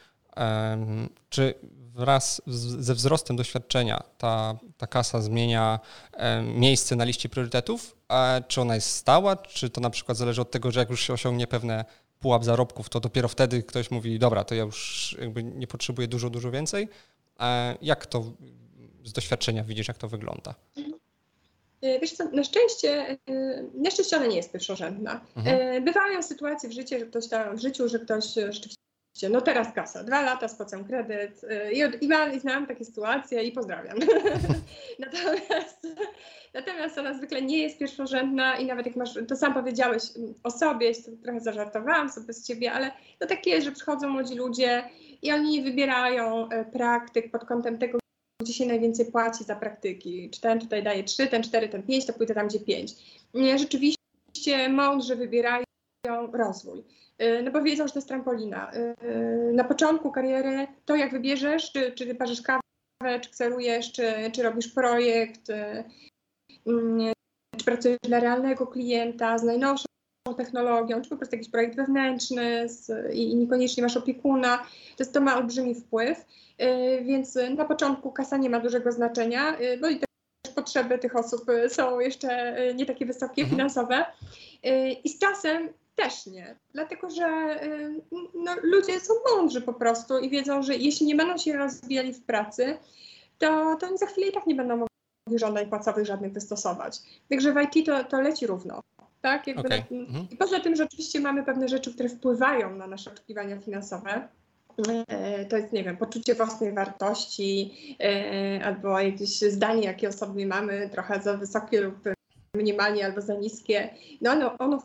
A: czy wraz ze wzrostem doświadczenia ta, ta kasa zmienia miejsce na liście priorytetów, a czy ona jest stała, czy to na przykład zależy od tego, że jak już się osiągnie pewne pułap zarobków, to dopiero wtedy ktoś mówi, dobra, to ja już jakby nie potrzebuję dużo, dużo więcej. Jak to z doświadczenia widzisz, jak to wygląda?
B: E, wiesz co, na szczęście, e, na szczęście ona nie jest pierwszorzędna. Mhm. E, bywają sytuacje w życiu, że ktoś tam, w życiu, że ktoś rzeczywiście no teraz kasa, dwa lata spłacam kredyt y, i, od, i, mam, i znam takie sytuacje i pozdrawiam. natomiast, natomiast ona zwykle nie jest pierwszorzędna i nawet jak masz, to sam powiedziałeś mm, o sobie, trochę zażartowałam sobie z ciebie, ale no tak jest, że przychodzą młodzi ludzie i oni wybierają e, praktyk pod kątem tego, gdzie się najwięcej płaci za praktyki. Czy ten tutaj daje trzy, ten cztery, ten pięć, to pójdę tam, gdzie pięć. Rzeczywiście mądrze wybierają rozwój. Y, no bo wiedzą, że to jest trampolina. Y, na początku kariery to, jak wybierzesz, czy, czy parzysz kawę, czy kserujesz, czy, czy robisz projekt, mm, czy pracujesz dla realnego klienta z najnowszą technologią, czy po prostu jakiś projekt wewnętrzny z, i, i niekoniecznie masz opiekuna, to, jest, to ma olbrzymi wpływ, więc na początku kasa nie ma dużego znaczenia, bo i też potrzeby tych osób są jeszcze nie takie wysokie, mhm. finansowe i z czasem też nie, dlatego że y, no, ludzie są mądrzy po prostu i wiedzą, że jeśli nie będą się rozwijali w pracy, to, to oni za chwilę i tak nie będą mogli żądań płacowych żadnych wystosować. Także w IT to, to leci równo. Tak? Jakby okay. na, mhm. I poza tym, że oczywiście mamy pewne rzeczy, które wpływają na nasze oczekiwania finansowe. E, to jest, nie wiem, poczucie własnej wartości e, albo jakieś zdanie, jakie o sobie mamy, trochę za wysokie lub minimalnie albo za niskie. No ono, ono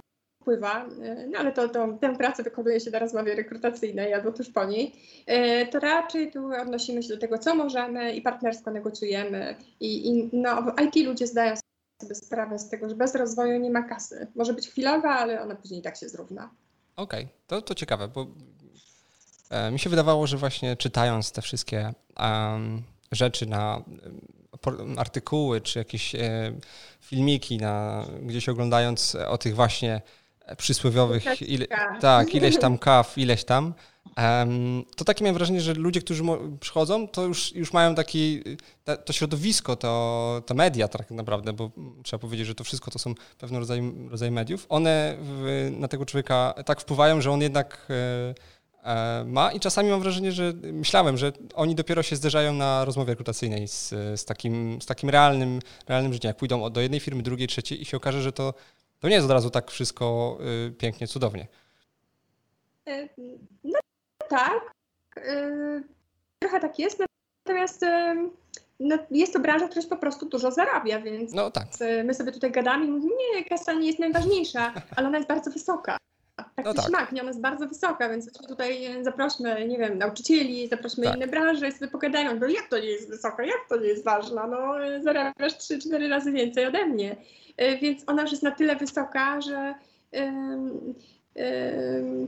B: wpływa, no ale to, to, tę pracę wykonuje się na rozmowie rekrutacyjnej albo tuż po niej, to raczej tu odnosimy się do tego, co możemy i partnersko negocjujemy. I, i no, IT ludzie zdają sobie sprawę z tego, że bez rozwoju nie ma kasy. Może być chwilowa, ale ona później tak się zrówna.
A: Okej, okay. to, to ciekawe, bo e, mi się wydawało, że właśnie czytając te wszystkie um, rzeczy na artykuły czy jakieś e, filmiki, na, gdzieś oglądając o tych właśnie przysłowiowych, ile, tak, ileś tam kaw, ileś tam, to takie miałem wrażenie, że ludzie, którzy przychodzą, to już, już mają taki, to środowisko, to, to media tak naprawdę, bo trzeba powiedzieć, że to wszystko to są pewne rodzaje, rodzaje mediów, one w, na tego człowieka tak wpływają, że on jednak e, e, ma i czasami mam wrażenie, że myślałem, że oni dopiero się zderzają na rozmowie rekrutacyjnej z, z, takim, z takim realnym, realnym życiem, jak pójdą do jednej firmy, drugiej, trzeciej i się okaże, że to, to nie jest od razu tak wszystko y, pięknie, cudownie.
B: E, no tak, yy, trochę tak jest, natomiast yy, no, jest to branża, która się po prostu dużo zarabia, więc
A: no, tak.
B: my sobie tutaj gadamy i mówimy, nie, kasa nie jest najważniejsza, ale ona jest bardzo wysoka. Tak no tak. śmak, nie, ona jest bardzo wysoka, więc tutaj zaprośmy, nie wiem, nauczycieli, zaprośmy tak. inne branże i sobie pogadają, bo jak to nie jest wysoka, jak to nie jest ważna, no zarabiasz 3-4 razy więcej ode mnie. Yy, więc ona już jest na tyle wysoka, że yy, yy,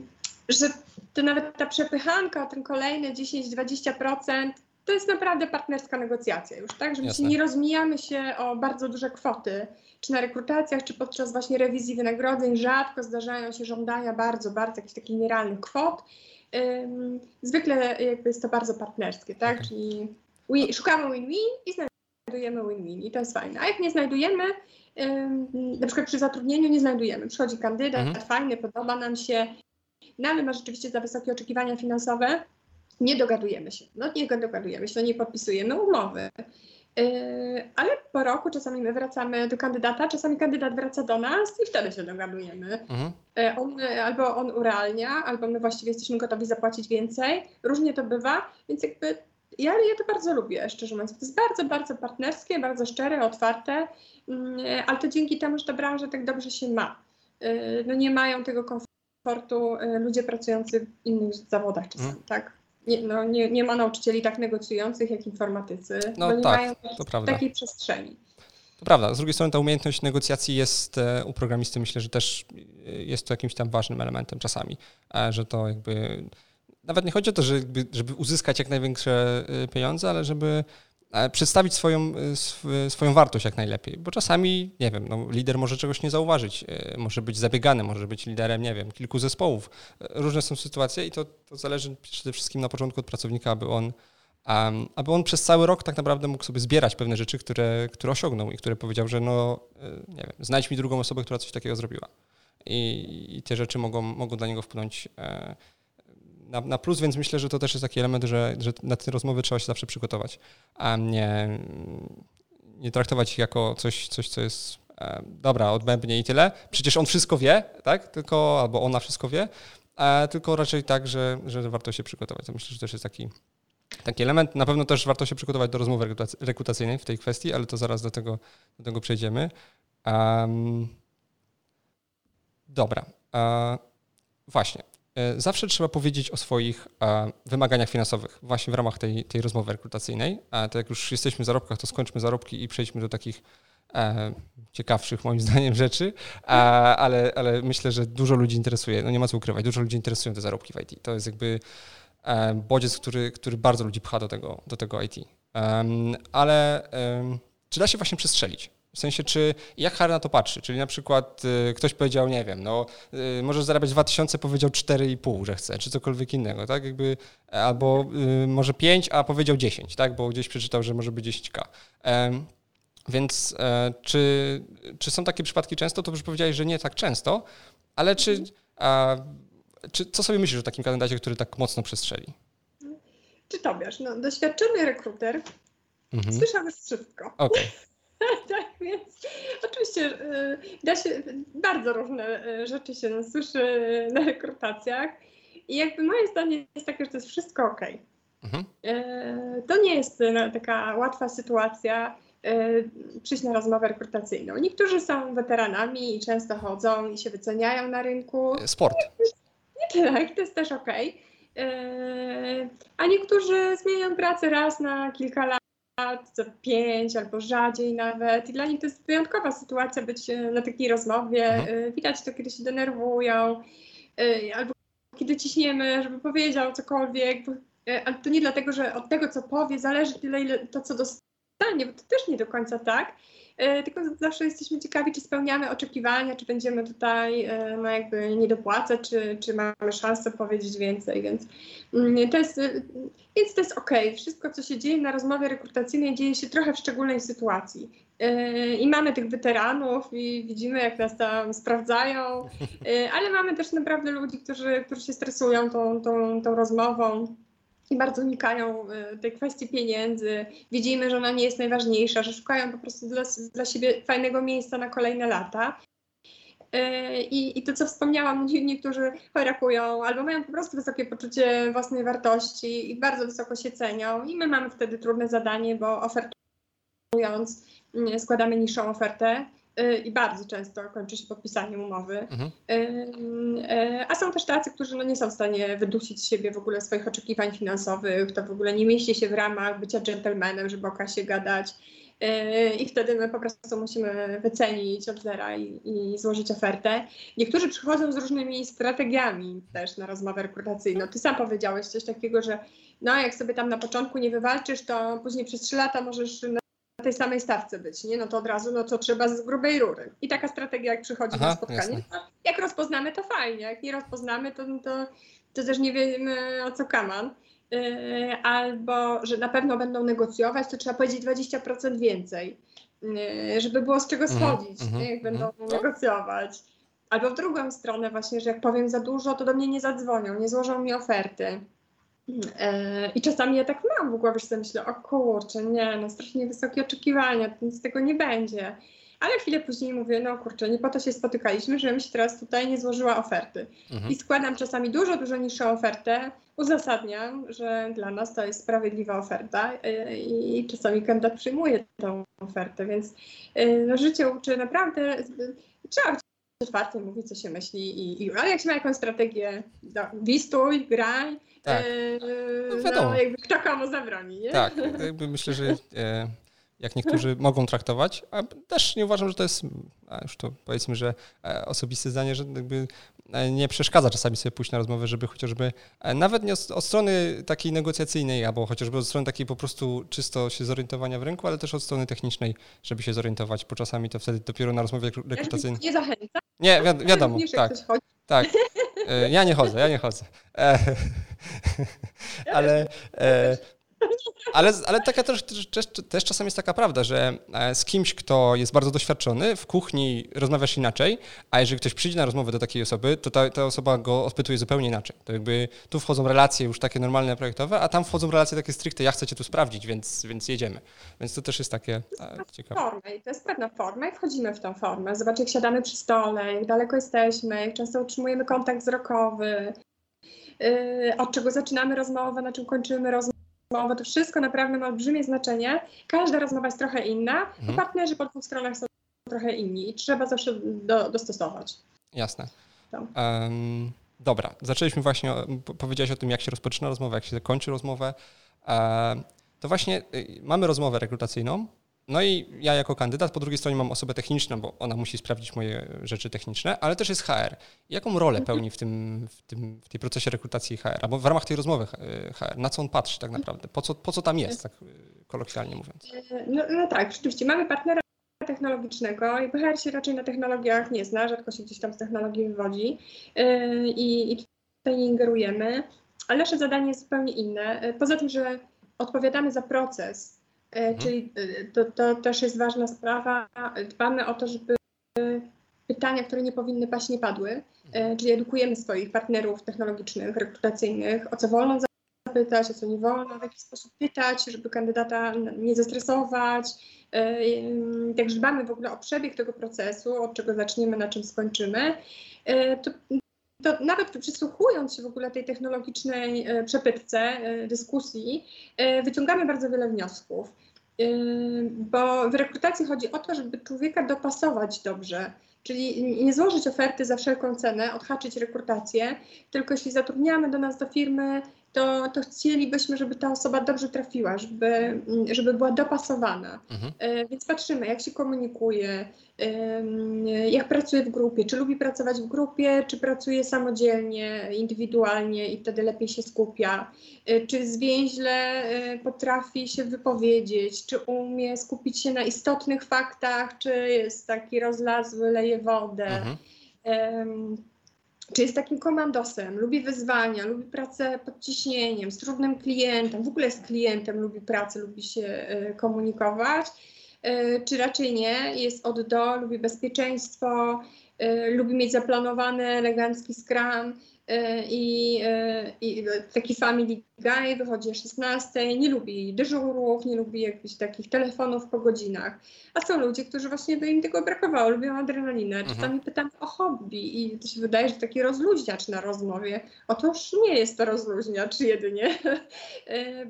B: że to nawet ta przepychanka, ten kolejne 10-20%, to jest naprawdę partnerska negocjacja już, tak? Że my się nie rozmijamy się o bardzo duże kwoty, czy na rekrutacjach, czy podczas właśnie rewizji wynagrodzeń. Rzadko zdarzają się żądania bardzo, bardzo jakichś takich nierealnych kwot. Zwykle jakby jest to bardzo partnerskie, tak? Okay. Czyli win, szukamy win-win i znajdujemy win-win i to jest fajne. A jak nie znajdujemy, na przykład przy zatrudnieniu nie znajdujemy, przychodzi kandydat, mhm. fajny, podoba nam się, no ale ma rzeczywiście za wysokie oczekiwania finansowe, nie dogadujemy się. No nie dogadujemy się, no nie podpisujemy umowy. Yy, ale po roku czasami my wracamy do kandydata, czasami kandydat wraca do nas i wtedy się dogadujemy. Mhm. Yy, on, albo on urealnia, albo my właściwie jesteśmy gotowi zapłacić więcej. Różnie to bywa, więc jakby ja, ja to bardzo lubię, szczerze mówiąc. To jest bardzo, bardzo partnerskie, bardzo szczere, otwarte, yy, ale to dzięki temu, że ta branża tak dobrze się ma. No nie mają tego komfortu ludzie pracujący w innych zawodach czasami, hmm. tak? Nie, no, nie, nie ma nauczycieli tak negocjujących jak informatycy, no, bo nie tak, mają takiej przestrzeni.
A: To prawda. Z drugiej strony ta umiejętność negocjacji jest e, u programisty, myślę, że też e, jest to jakimś tam ważnym elementem czasami, e, że to jakby nawet nie chodzi o to, żeby, żeby uzyskać jak największe pieniądze, ale żeby przedstawić swoją, y, swoją wartość jak najlepiej, bo czasami, nie wiem, no, lider może czegoś nie zauważyć, y, może być zabiegany, może być liderem, nie wiem, kilku zespołów. Różne są sytuacje i to, to zależy przede wszystkim na początku od pracownika, aby on, um, aby on przez cały rok tak naprawdę mógł sobie zbierać pewne rzeczy, które, które osiągnął i które powiedział, że no, y, nie wiem, znajdź mi drugą osobę, która coś takiego zrobiła. I, i te rzeczy mogą, mogą dla niego wpłynąć e, na, na, plus, więc myślę, że to też jest taki element, że, że na te rozmowy trzeba się zawsze przygotować, a nie, nie traktować ich jako coś, coś co jest e, dobra, odbębnie i tyle. Przecież on wszystko wie, tak? Tylko, albo ona wszystko wie, a tylko raczej tak, że, że warto się przygotować. To myślę, że też jest taki, taki element. Na pewno też warto się przygotować do rozmowy rekrutacyjnej w tej kwestii, ale to zaraz do tego, do tego przejdziemy. Um, dobra. Uh, właśnie. E, zawsze trzeba powiedzieć o swoich e, wymaganiach finansowych właśnie w ramach tej, tej rozmowy rekrutacyjnej. A to jak już jesteśmy w zarobkach, to skończmy zarobki i przejdźmy do takich e, ciekawszych moim zdaniem rzeczy, ale, ale myślę, że dużo ludzi interesuje, no nie ma co ukrywać, dużo ludzi interesują te zarobki w IT. To jest jakby bodziec, który, który bardzo ludzi pcha do tego, do tego IT. ale czy da się właśnie przestrzelić? W sensie, czy jak Harry na to patrzy? Czyli na przykład y, ktoś powiedział, nie wiem, no y, możesz zarabiać 2000, powiedział 4,5, że chce, czy cokolwiek innego, tak? Jakby, albo y, może 5, a powiedział 10, tak? Bo gdzieś przeczytał, że może być 10k. Więc e, czy, czy są takie przypadki często? To już powiedziałeś, że nie tak często, ale czy, a, czy co sobie myślisz o takim kandydacie, który tak mocno przestrzeli?
B: Czy to wiesz, no, doświadczony rekruter mhm. słyszał już wszystko.
A: Okay.
B: tak, więc oczywiście y, da się, bardzo różne y, rzeczy się słyszy na rekrutacjach i jakby moje zdanie jest takie, że to jest wszystko ok. Mhm. Y, to nie jest taka łatwa sytuacja. przyjść na rozmowę rekrutacyjną. Niektórzy są weteranami i często chodzą i się wyceniają na rynku.
A: Sport.
B: Nie tak, to jest też ok. A niektórzy zmieniają pracę raz na kilka lat za pięć albo rzadziej nawet. I dla nich to jest wyjątkowa sytuacja być e, na takiej rozmowie. Mhm. E, widać to, kiedy się denerwują e, albo kiedy ciśniemy, żeby powiedział cokolwiek. Ale to nie dlatego, że od tego, co powie, zależy tyle, ile to, co dostanie, bo to też nie do końca tak. E, tylko zawsze jesteśmy ciekawi, czy spełniamy oczekiwania, czy będziemy tutaj e, no jakby nie dopłacać, czy, czy mamy szansę powiedzieć więcej, więc mm, to jest, e, więc to jest. Wszystko, co się dzieje na rozmowie rekrutacyjnej, dzieje się trochę w szczególnej sytuacji. I mamy tych weteranów i widzimy, jak nas tam sprawdzają, ale mamy też naprawdę ludzi, którzy, którzy się stresują tą, tą, tą rozmową i bardzo unikają e, tej kwestii pieniędzy. Widzimy, że ona nie jest najważniejsza, że szukają po prostu dla, dla siebie fajnego miejsca na kolejne lata. E, I, I to, co wspomniałam, niektórzy chorakują albo mają po prostu wysokie poczucie własnej wartości i bardzo wysoko się cenią. I my mamy wtedy trudne zadanie, bo ofertując, mm, składamy niższą ofertę Y, i bardzo często kończy się podpisaniem umowy. Mhm. Y, y, a są też tacy, którzy no nie są w stanie wydusić z siebie w ogóle swoich oczekiwań finansowych, to w ogóle nie mieści się w ramach bycia dżentelmenem, żeby o kasie gadać. I wtedy my po prostu musimy wycenić od zera i, i, złożyć ofertę. Niektórzy przychodzą z różnymi strategiami też na rozmowę rekrutacyjną. Ty sam powiedziałeś coś takiego, że no jak sobie tam na początku nie wywalczysz, to później przez trzy lata możesz tej samej stawce być, nie? No to od razu, no to trzeba z grubej rury. I taka strategia, jak przychodzi Aha, na spotkanie, jak rozpoznamy, to fajnie, jak nie rozpoznamy, to, to, to też nie wiemy o co kaman. Yy, albo, że na pewno będą negocjować, to trzeba powiedzieć 20% więcej, yy, żeby było z czego mhm, schodzić, mm, jak będą mm. negocjować. Albo w drugą stronę właśnie, że jak powiem za dużo, to do mnie nie zadzwonią, nie złożą mi oferty. E, I czasami ja tak mam w głowie, że sobie myślę, o kurczę, nie, no strasznie wysokie oczekiwania, nic z tego nie będzie. Ale chwilę później mówię, no kurczę, nie po to się spotykaliśmy, żebym się teraz tutaj nie złożyła oferty. Mhm. I składam czasami dużo, dużo niższą ofertę, uzasadniam, że dla nas to jest sprawiedliwa oferta e, i czasami kandydat przyjmuje tą ofertę, więc e, no, życie uczy naprawdę, trzeba otwarty, mówić co się myśli i, i ale jak się ma jakąś strategię, no, wistuj, graj, tak. No, no, wiadomo. No, jakby kto komu zabroni, nie?
A: Tak, jakby myślę, że e, jak niektórzy mogą traktować, a też nie uważam, że to jest, a już to powiedzmy, że e, osobiste zdanie, że jakby e, nie przeszkadza czasami sobie pójść na rozmowę, żeby chociażby e, nawet nie od, strony takiej negocjacyjnej, albo chociażby od strony takiej po prostu czysto się zorientowania w rynku, ale też od strony technicznej, żeby się zorientować, bo czasami to wtedy dopiero na rozmowie rekrutacyjnej.
B: Nie zachęca?
A: Nie, wi wiadomo, tak. Tak. Ja nie chodzę, ja nie chodzę. Ale ale, ale taka też, też, też czasem jest taka prawda, że e, z kimś, kto jest bardzo doświadczony, w kuchni rozmawiasz inaczej, a jeżeli ktoś przyjdzie na rozmowę do takiej osoby, to ta, ta osoba go odpytuje zupełnie inaczej. To jakby tu wchodzą relacje już takie normalne, projektowe, a tam wchodzą relacje takie stricte, ja chcę cię tu sprawdzić, więc, więc jedziemy. Więc to też jest takie
B: e, ciekawe. Forma i to jest pewna forma i wchodzimy w tą formę. Zobacz, jak siadamy przy stole, jak daleko jesteśmy, jak często utrzymujemy kontakt wzrokowy, yy, od czego zaczynamy rozmowę, na czym kończymy rozmowę rozmowa, to wszystko naprawdę ma olbrzymie znaczenie. Każda rozmowa jest trochę inna, mhm. partnerzy po dwóch stronach są trochę inni i trzeba zawsze do, dostosować.
A: Jasne. Um, dobra, zaczęliśmy właśnie, powiedziałeś o tym, jak się rozpoczyna rozmowa, jak się zakończy rozmowę. Um, to właśnie y, mamy rozmowę rekrutacyjną, no i ja jako kandydat, po drugiej stronie mam osobę techniczną, bo ona musi sprawdzić moje rzeczy techniczne, ale też jest HR. Jaką rolę mhm. pełni w tym, w tym w tej procesie rekrutacji HR, albo w ramach tej rozmowy HR? Na co on patrzy tak naprawdę? Po co, po co tam jest, tak y, kolokwialnie mówiąc?
B: No, no tak, rzeczywiście. Mamy partnera technologicznego i HR się raczej na technologiach nie zna, rzadko się gdzieś tam z technologii wywodzi i, i tutaj nie ingerujemy, ale nasze zadanie jest zupełnie inne. Poza tym, że odpowiadamy za proces, E, mhm. Czyli e, to, to też jest ważna sprawa. Dbamy o to, żeby pytania, które nie powinny paść, nie padły. E, mhm. Czyli edukujemy swoich partnerów technologicznych, rekrutacyjnych, o co wolno zapytać, o co nie wolno, w jaki sposób pytać, żeby kandydata nie zestresować. Także dbamy w ogóle o przebieg tego procesu, od czego zaczniemy, na czym skończymy. To, to nawet przysłuchując się w ogóle tej technologicznej przepytce, dyskusji, wyciągamy bardzo wiele wniosków. bo w rekrutacji chodzi o to, żeby człowieka dopasować dobrze. Czyli nie złożyć oferty za wszelką cenę, odhaczyć rekrutację, tylko jeśli zatrudniamy do nas do firmy to, to chcielibyśmy, żeby ta osoba dobrze trafiła, żeby, żeby była dopasowana. Mhm. E, więc patrzymy, jak się komunikuje, jak pracuje w grupie, czy lubi pracować w grupie, czy pracuje samodzielnie, indywidualnie i wtedy lepiej się skupia, e, czy zwięźle e, potrafi się wypowiedzieć, czy umie skupić się na istotnych faktach, czy jest taki rozlazły, leje wodę. Mhm czy jest takim komandosem, lubi wyzwania, lubi pracę pod ciśnieniem, z trudnym klientem, w ogóle jest klientem, lubi pracę, lubi się y, komunikować, y, czy raczej nie, jest od do, lubi bezpieczeństwo, y, lubi mieć zaplanowany elegancki scrum, E, i, e, i taki family guy wychodzi o 16, nie lubi dyżurów, nie lubi jakichś takich telefonów po godzinach. A są ludzie, którzy właśnie by im tego brakowało, lubią adrenalinę. Mhm. Czasami pytam o hobby i to się wydaje, że taki rozluźniacz na rozmowie. Otóż nie jest to rozluźniacz jedynie, e,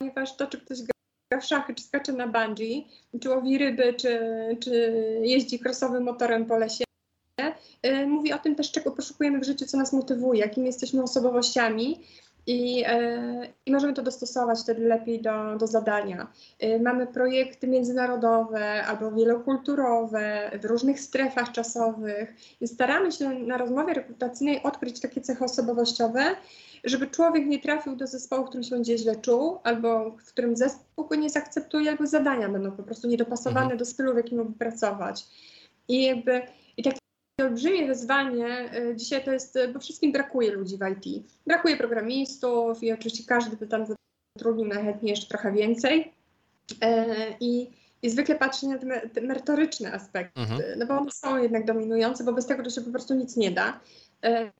B: ponieważ to, czy ktoś gra w szachy, czy skacze na bungee, czy łowi ryby, czy, czy jeździ krosowym motorem po lesie, mówi o tym też, czego poszukujemy w życiu, co nas motywuje, jakimi jesteśmy osobowościami. I, y, I, możemy to dostosować wtedy lepiej do, do zadania. Y, mamy projekty międzynarodowe albo wielokulturowe w różnych strefach czasowych. I staramy się na rozmowie rekrutacyjnej odkryć takie cechy osobowościowe, żeby człowiek nie trafił do zespołu, w którym się będzie źle czuł, albo w którym zespół go nie zaakceptuje, albo zadania będą po prostu niedopasowane mhm. do stylu, w jakim mógł pracować. I jakby olbrzymie wyzwanie y, dzisiaj to jest, bo wszystkim brakuje ludzi w IT. Brakuje programistów i oczywiście każdy by tam zatrudnił najchętniej jeszcze trochę więcej. E, I, i zwykle patrzy na te, te merytoryczne aspekty, mhm. no bo one są jednak dominujące, bo bez tego to się po prostu nic nie da. E,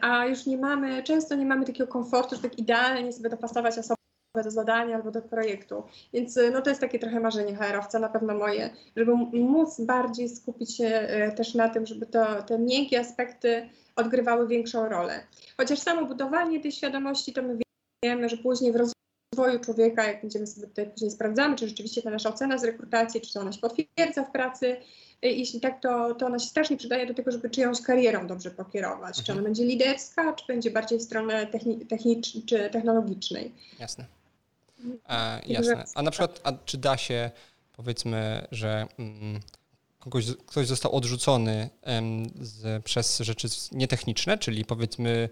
B: a już nie mamy, często nie mamy takiego komfortu, że tak idealnie sobie dopasować osobę do zadania albo do projektu. Więc y, no to jest takie trochę marzenie HR-owca, na pewno moje, żeby móc bardziej skupić się y, też na tym, żeby to, te miękkie aspekty odgrywały większą rolę. Chociaż samo budowanie tej świadomości, to my wiemy, że później w rozwoju człowieka, jak będziemy sobie tutaj później sprawdzamy, czy rzeczywiście ta nasza ocena z rekrutacji, czy to ona się potwierdza w pracy, y, jeśli tak, to, to ona się strasznie przydaje do tego, żeby czyjąś karierą dobrze pokierować. Mhm. Czy ona będzie liderska, czy będzie bardziej w stronę techni- technicz- czy technologicznej.
A: Jasne. E, jasne. A na przykład, a czy da się, powiedzmy, że mm, kogoś, ktoś został odrzucony z, przez rzeczy nietechniczne, czyli powiedzmy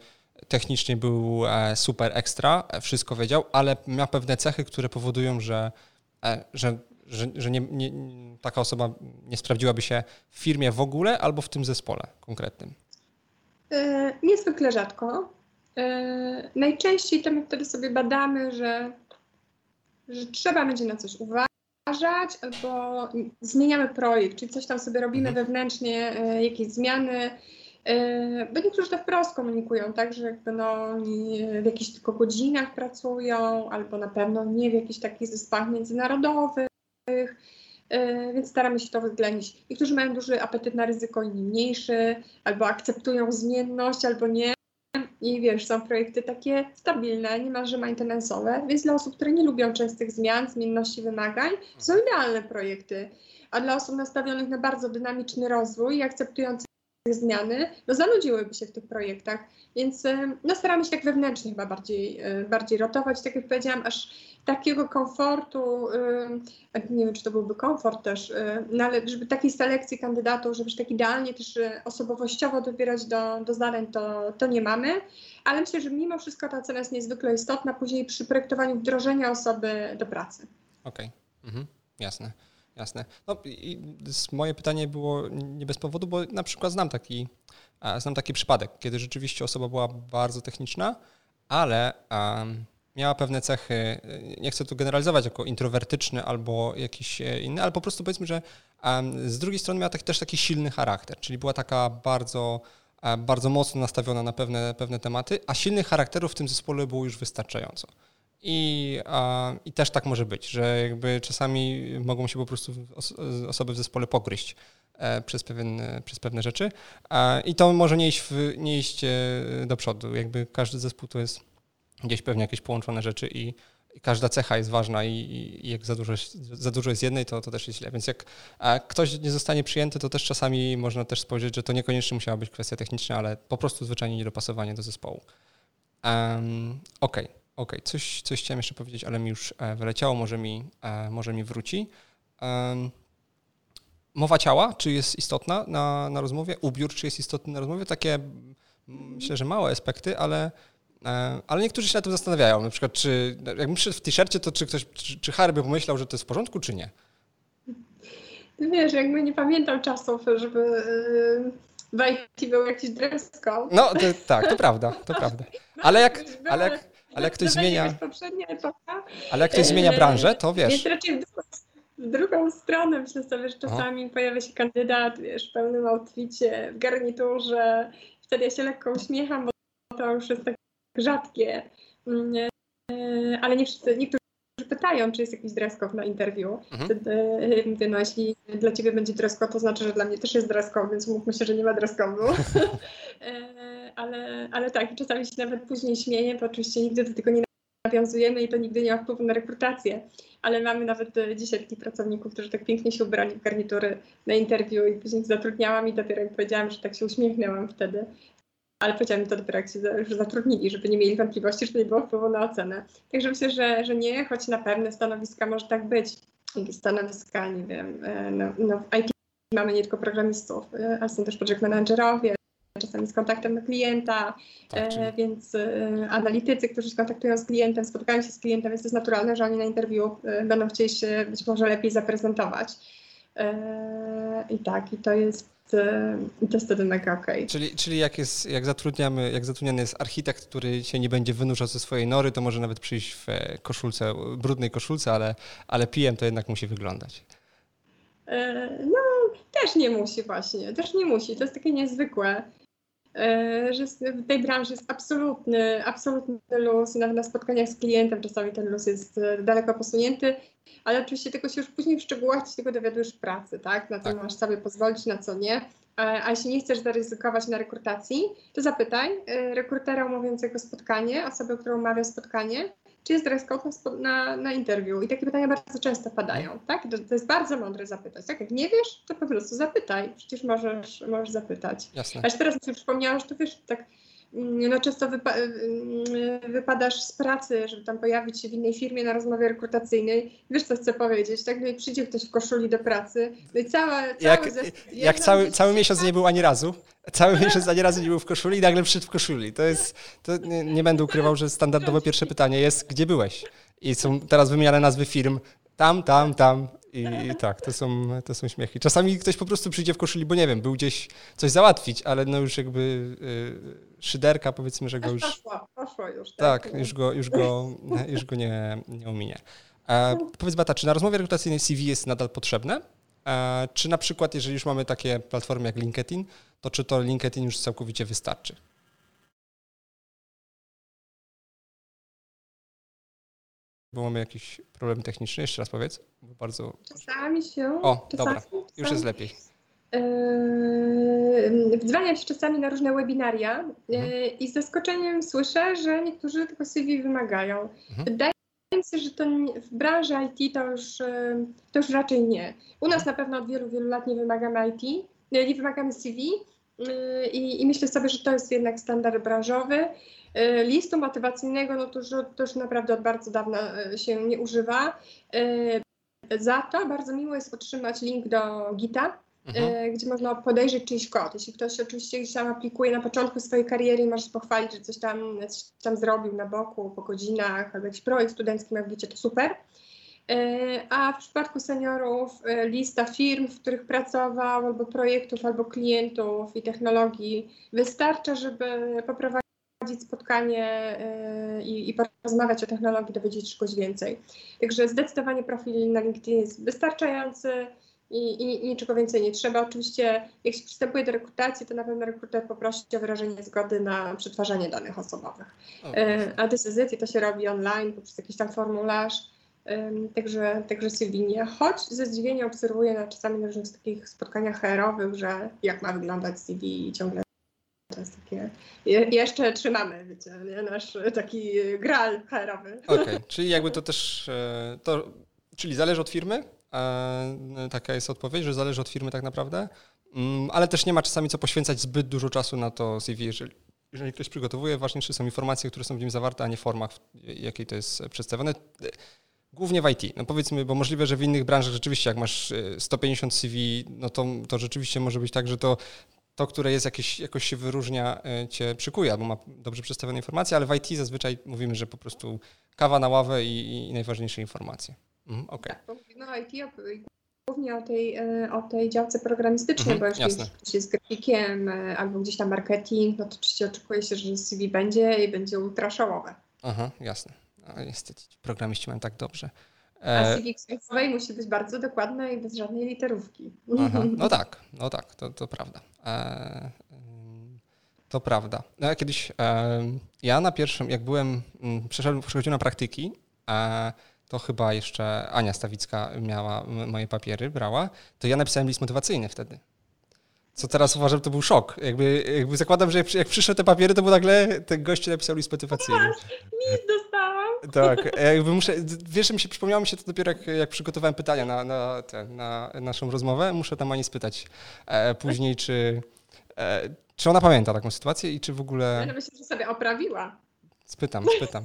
A: technicznie był e, super ekstra, wszystko wiedział, ale miał pewne cechy, które powodują, że, e, że, że, że nie, nie, taka osoba nie sprawdziłaby się w firmie w ogóle albo w tym zespole konkretnym?
B: Niezwykle rzadko. Najczęściej to my wtedy sobie badamy, że że trzeba będzie na coś uważać, albo zmieniamy projekt, czyli coś tam sobie robimy mhm. wewnętrznie, e, jakieś zmiany, e, bo niektórzy to wprost komunikują, tak, że jakby no nie w jakichś tylko godzinach pracują, albo na pewno nie w jakichś takich zespołach międzynarodowych, e, więc staramy się to wyględzić. Niektórzy mają duży apetyt na ryzyko, inni mniejszy, albo akceptują zmienność, albo nie. I wiesz, są projekty takie stabilne, niemalże maintenance'owe, więc dla osób, które nie lubią częstych zmian, zmienności wymagań, są idealne projekty. A dla osób nastawionych na bardzo dynamiczny rozwój i akceptujących zmiany, no zanudziłyby się w tych projektach. Więc no, staramy się tak wewnętrznie chyba bardziej, e, bardziej rotować, tak jak powiedziałam, aż takiego komfortu, nie wiem, czy to byłby komfort też, e, no ale żeby takiej selekcji kandydatów, żeby tak idealnie też e, osobowościowo dobierać do, do zadań, to, to nie mamy, ale myślę, że mimo wszystko ta ocena jest niezwykle istotna później przy projektowaniu wdrożenia osoby do pracy.
A: Okej, okay. mhm. jasne. Jasne. No moje pytanie było nie bez powodu, bo na przykład znam taki, znam taki przypadek, kiedy rzeczywiście osoba była bardzo techniczna, ale um, miała pewne cechy, nie chcę tu generalizować jako introwertyczny albo jakiś e, inny, ale po prostu powiedzmy, że um, z drugiej strony miała taki, też taki silny charakter, czyli była taka bardzo, bardzo mocno nastawiona na pewne, pewne tematy, a silnych charakterów w tym zespole było już wystarczająco. I, a, I też tak może być, że jakby czasami mogą się po prostu osoby w zespole pogryźć e, przez, pewien, przez pewne rzeczy. I to może nie iść, w, nie iść e, do przodu. Jakby każdy zespół to jest gdzieś pewnie jakieś połączone rzeczy i, każda cecha jest ważna i, i jak za dużo, za dużo jest jednej, to, to też jest źle. Więc jak ktoś nie zostanie przyjęty, to też czasami można też spojrzeć, że to niekoniecznie musiała być kwestia techniczna, ale po prostu zwyczajnie niedopasowanie do zespołu. Um, Okej, okay, okay. Coś, coś chciałem jeszcze powiedzieć, ale mi już e, wyleciało, może mi, e, może mi wróci. Mowa ciała, czy jest istotna na, na rozmowie? Ubiór, czy jest istotny na rozmowie? Takie myślę, że małe aspekty, ale E, ale niektórzy się na tym zastanawiają, na przykład, czy jakbym przyszedł w t-shircie, to czy ktoś, czy, czy Harry by pomyślał, że to jest w porządku, czy nie?
B: Ty wiesz, jakby nie pamiętam czasów, żeby w IT był jakiś dress code.
A: No, to, tak, to prawda, to prawda. Ale jak, ale jak, ale jak ktoś zmienia... Ale jak ktoś zmienia branżę, to wiesz...
B: Więc raczej w drugą, stronę myślę sobie, że czasami pojawia się kandydat, wiesz, w pełnym outficie, w garniturze. Wtedy ja się lekko uśmiecham, bo to już jest tak rzadkie, mm, e, ale nie wszyscy, niektórzy pytają, czy jest jakiś dress code na interwiu. Mhm. E, mówię, no jeśli dla ciebie będzie dress code, to znaczy, że dla mnie też jest dress code, więc mówmy się, że nie ma dress code'u. E, ale, ale tak, czasami się nawet później śmieję, bo oczywiście nigdy do tego nie nawiązujemy i to nigdy nie ma wpływu na rekrutację. Ale mamy nawet dzisiaj takich pracowników, którzy tak pięknie się ubrali w garnitury na interwiu i później zatrudniałam i dopiero jak powiedziałam, że tak się uśmiechnęłam wtedy, ale powiedziałam to dopiero jak się już zatrudnili, żeby nie mieli wątpliwości, że to nie było wpływu na ocenę. Także myślę, że, że nie, choć na pewne stanowiska może tak być. Stanowiska, nie wiem, e, no, no w IT mamy nie tylko programistów, e, ale są też project managerowie, czasami z kontaktem do klienta, tak, e, więc e, analitycy, którzy się kontaktują z klientem, spotykają się z klientem, więc to jest naturalne, że oni na interwiu e, będą chcieli się być może lepiej zaprezentować. I tak, i to jest i to jest wtedy mega okej. Okay.
A: Czyli, czyli jak, jest, jak, zatrudniamy, jak zatrudniany jest architekt, który się nie będzie wynurzał ze swojej nory, to może nawet przyjść w koszulce, brudnej koszulce, ale, ale PM to jednak musi wyglądać.
B: No, też nie musi właśnie, też nie musi. To jest takie niezwykłe. E, że w tej branży jest absolutny, absolutny luz i nawet na spotkaniach z klientem czasami ten luz jest e, daleko posunięty, ale oczywiście tego się już później w szczegółach się tego dowiadujesz w pracy, tak? Na co tak. masz sobie pozwolić, na co nie. A jeśli nie chcesz zaryzykować na rekrutacji, to zapytaj e, rekrutera umawiającego spotkanie, osoby, którą umawia spotkanie, czy jest dress code na, na, interwiu? I takie pytania bardzo często padają, tak? To, to, jest bardzo mądre zapytać, tak? Jak nie wiesz, to po prostu zapytaj, przecież możesz, możesz zapytać.
A: Jasne.
B: Aż teraz mi się przypomniałam, że to wiesz, tak no często wypa mm, wypadasz z pracy, żeby tam pojawić się w innej firmie na rozmowie rekrutacyjnej. Wiesz, co chcę powiedzieć, tak? No i przyjdzie ktoś w koszuli do pracy. No i cała,
A: jak, jak cały, cały miesiąc nie był ani razu. Cały miesiąc ani razu nie był w koszuli i nagle przyszedł w koszuli. To jest, to nie, nie będę ukrywał, że standardowe pierwsze pytanie jest, gdzie byłeś? I są teraz wymieniane nazwy firm. Tam, tam, tam. I, i tak, to są, to są śmiechy. Czasami ktoś po prostu przyjdzie w koszuli, bo nie wiem, był gdzieś coś załatwić, ale no już jakby y, szyderka powiedzmy, że go już...
B: Poszło, poszło już.
A: Tak, tak już go, już go, już go nie, nie ominie. E, powiedz Bata, czy na rozmowie rekrutacyjnej CV jest nadal potrzebne? E, czy na przykład, jeżeli już mamy takie platformy jak LinkedIn, to czy to LinkedIn już całkowicie wystarczy? Bo mamy jakiś problem techniczny, jeszcze raz powiedz. Bardzo...
B: Czasami się.
A: O,
B: czasami,
A: dobra, już jest lepiej.
B: Yy, wdzwaniam się czasami na różne webinaria yy, mhm. i z zaskoczeniem słyszę, że niektórzy tego CV wymagają. Mhm. Wydaje mi się, że to w branży IT to już, yy, to już raczej nie. U nas na pewno od wielu, wielu lat nie wymagamy IT, nie wymagamy CV, i, I, myślę sobie, że to jest jednak standard branżowy. Y, listu motywacyjnego, no to, że to już naprawdę od bardzo dawna y, się nie używa. Y, za to bardzo miło jest otrzymać link do Gita, mhm. gdzie można podejrzeć czyjś kod. Jeśli ktoś oczywiście gdzieś tam aplikuje na początku swojej kariery i może się pochwalić, że coś tam, coś tam zrobił na boku, po godzinach, albo jakiś projekt studencki ma w Gicie, to super. E, a w przypadku seniorów e, lista firm, w których pracował, albo projektów, albo klientów i technologii wystarcza, żeby poprowadzić spotkanie e, i, i porozmawiać o technologii, dowiedzieć się czegoś więcej. Także zdecydowanie profil na LinkedIn jest wystarczający. I, i, niczego więcej nie trzeba. Oczywiście, jak się przystępuje do rekrutacji, to na pewno rekruter poprosi o wyrażenie zgody na przetwarzanie danych osobowych. Okay. A decyzję to się robi online poprzez jakiś tam formularz Także, także CV nie. Choć ze zdziwieniem obserwuję na, czasami na różnych takich spotkaniach HR-owych, że jak ma wyglądać CV i ciągle To jest takie, je, jeszcze trzymamy, wiecie, nie? nasz taki gral HR-owy.
A: Okej, okay. czyli jakby to też, to, czyli zależy od firmy, taka jest odpowiedź, że zależy od firmy tak naprawdę, mm, ale też nie ma czasami co poświęcać zbyt dużo czasu na to CV, jeżeli, jeżeli ktoś przygotowuje, ważniejsze są informacje, które są w nim zawarte, a nie formach, w jakiej to jest przedstawione. Głównie w IT. No powiedzmy, bo możliwe, że w innych branżach rzeczywiście, jak masz 150 e, CV, no to, to rzeczywiście może być tak, że to, to które jest jakieś, jakoś się wyróżnia, e, cię przykuje, albo ma dobrze przedstawione informacje, ale w IT zazwyczaj mówimy, że po prostu kawa na ławę i, i najważniejsze informacje. Mhm, okay.
B: Tak, no IT głównie o tej, e, o tej działce programistycznej, mhm, bo jeżeli ktoś jest grafikiem albo gdzieś tam marketing, no to oczywiście oczekuje się, że CV będzie i będzie ultra
A: Aha, jasne. No, niestety programiści mają tak dobrze.
B: A CV księgowej musi być bardzo dokładna i bez żadnej literówki.
A: Aha, no tak, no tak, to, to prawda. E, to prawda. No, ja kiedyś, e, ja na pierwszym, jak byłem, mm, przeszedłem, przechodziłem na praktyki, e, to chyba jeszcze Ania Stawicka miała moje papiery, brała, to ja napisałem list motywacyjny wtedy. Co teraz uważam, to był szok. Jakby, jakby zakładam, że jak, jak przyszły te papiery, to był nagle ten gość napisał list motywacyjny.
B: List dostałam.
A: Tak, jakby muszę, wiesz, mi się przypomniało mi się to dopiero jak, jak przygotowałem pytania na, na, te, na naszą rozmowę. Muszę tam Ani spytać e, później, czy, e, czy ona pamięta taką sytuację i czy w ogóle...
B: Ja myślę, że sobie oprawiła.
A: Spytam, spytam.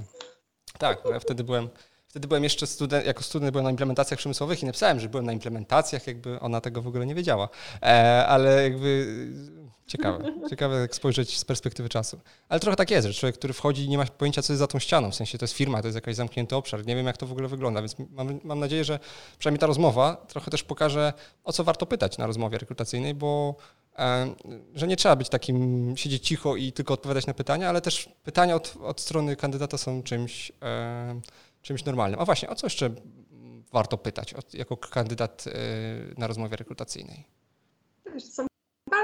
A: Tak, bo ja wtedy byłem Wtedy byłem jeszcze student, jako student byłem na implementacjach przemysłowych i napisałem, że byłem na implementacjach, jakby ona tego w ogóle nie wiedziała. E, ale jakby ciekawe, ciekawe jak spojrzeć z perspektywy czasu. Ale trochę tak jest, że człowiek, który wchodzi i nie ma pojęcia, co jest za tą ścianą, w sensie to jest firma, to jest jakiś zamknięty obszar, nie wiem jak to w ogóle wygląda, więc mam, mam nadzieję, że przynajmniej ta rozmowa trochę też pokaże, o co warto pytać na rozmowie rekrutacyjnej, bo e, że nie trzeba być takim, siedzieć cicho i tylko odpowiadać na pytania, ale też pytania od, od strony kandydata są czymś e, czymś normalnym. A właśnie, o co jeszcze warto pytać jako kandydat y, na rozmowie rekrutacyjnej?
B: Są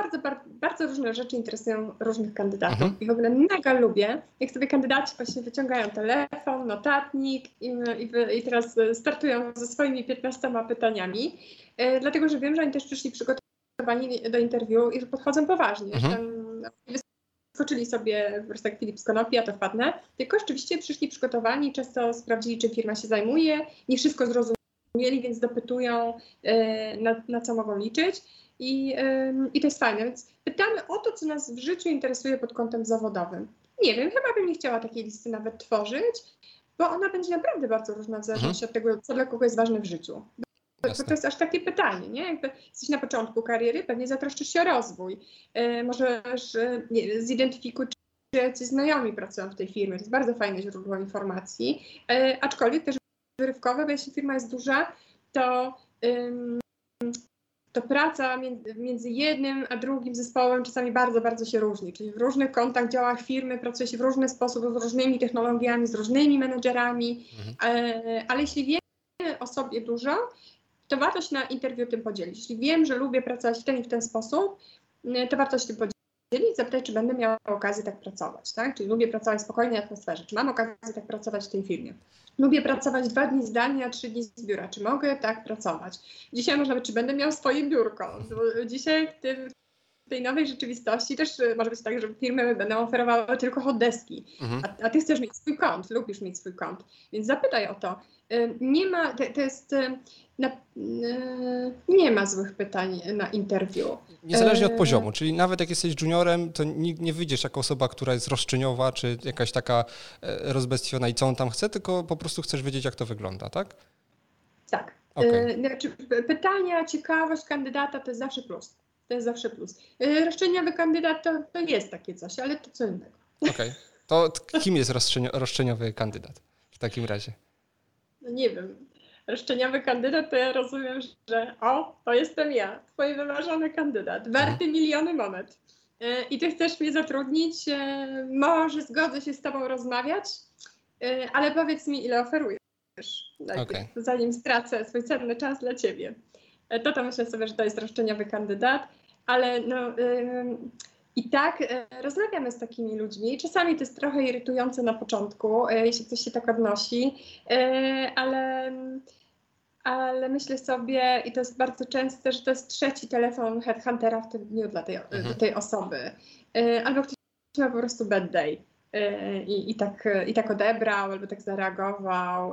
B: bardzo, bardzo, bardzo różne rzeczy interesują różnych kandydatów mhm. i w ogóle mega lubię, jak sobie kandydaci właśnie wyciągają telefon, notatnik i, i, i teraz startują ze swoimi 15 pytaniami, e, dlatego że wiem, że oni też przyszli przygotowani do interwiu i że podchodzą poważnie. Mhm skoczyli sobie w perspektywie Konopi, a to wpadnę, tylko rzeczywiście przyszli przygotowani, często sprawdzili, czym firma się zajmuje, nie wszystko zrozumieli, więc dopytują, e, na, na co mogą liczyć. I, I to jest fajne, więc pytamy o to, co nas w życiu interesuje pod kątem zawodowym. Nie wiem, chyba bym nie chciała takiej listy nawet tworzyć, bo ona będzie naprawdę bardzo różna w zależności mhm. od tego, co dla kogo jest ważne w życiu. Bo to jest aż takie pytanie, nie? Jakby jesteś na początku kariery, pewnie zatroszczysz się o rozwój. E, możesz e, nie, zidentyfikuj, czy jacyś znajomi pracują w tej firmie. To jest bardzo fajne źródło informacji. E, aczkolwiek też wyrywkowe, bo jeśli firma jest duża, to, ym, to praca między, jednym a drugim zespołem czasami bardzo, bardzo się różni. Czyli w różnych kątach działach firmy pracuje się w różny sposób, z różnymi technologiami, z różnymi menedżerami, mhm. e, ale jeśli wiemy o sobie dużo, to warto się na interwiu tym podzielić. Jeśli wiem, że lubię pracować w ten i w ten sposób, to warto się tym podzielić, zapytać, czy będę miała okazję tak pracować, tak? Czyli lubię pracować w spokojnej atmosferze, czy mam okazję tak pracować w tej firmie. Lubię pracować dwa dni zdalnie, a trzy dni z biura. Czy mogę tak pracować? Dzisiaj można być, czy będę miał swoje biurko. Dzisiaj w, tym, tej nowej rzeczywistości też y, może być tak, że firmy będą oferowały tylko hot deski, mhm. a, a, ty chcesz mieć swój kąt, lubisz mieć swój kąt, więc zapytaj o to. Y, nie ma, to, jest na, e, nie ma złych pytań na interwiu.
A: Niezależnie od e, poziomu, czyli nawet jak jesteś juniorem, to nie, nie wyjdziesz jako osoba, która jest roszczeniowa, czy jakaś taka e, rozbestwiona i co on tam chce, tylko po prostu chcesz wiedzieć, jak to wygląda, tak?
B: Tak. Okay. Znaczy, pytania, ciekawość kandydata to jest zawsze plus. To jest zawsze plus. Roszczeniowy kandydat to, to jest takie coś, ale to co innego.
A: Okej. Okay. To kim jest roszczeniowy kandydat w takim razie?
B: No nie wiem roszczeniowy kandydat, to ja rozumiem, że o, to jestem ja, twój wymarzony kandydat, warty miliony monet. E, I ty chcesz mnie zatrudnić, e, może zgodzę się z tobą rozmawiać, e, ale powiedz mi, ile oferujesz, okay. zanim stracę swój cenny czas dla ciebie. To to myślę sobie, że to jest roszczeniowy kandydat, ale no, i tak rozmawiamy z takimi ludźmi. Czasami to jest trochę irytujące na początku, jeśli ktoś się tak odnosi, ale ale myślę sobie, i to jest bardzo częste, że to jest trzeci telefon headhuntera w tym dniu dla tej, mhm. tej osoby. E, albo ktoś miał po prostu bad day. I, i, tak, I tak odebrał, albo tak zareagował,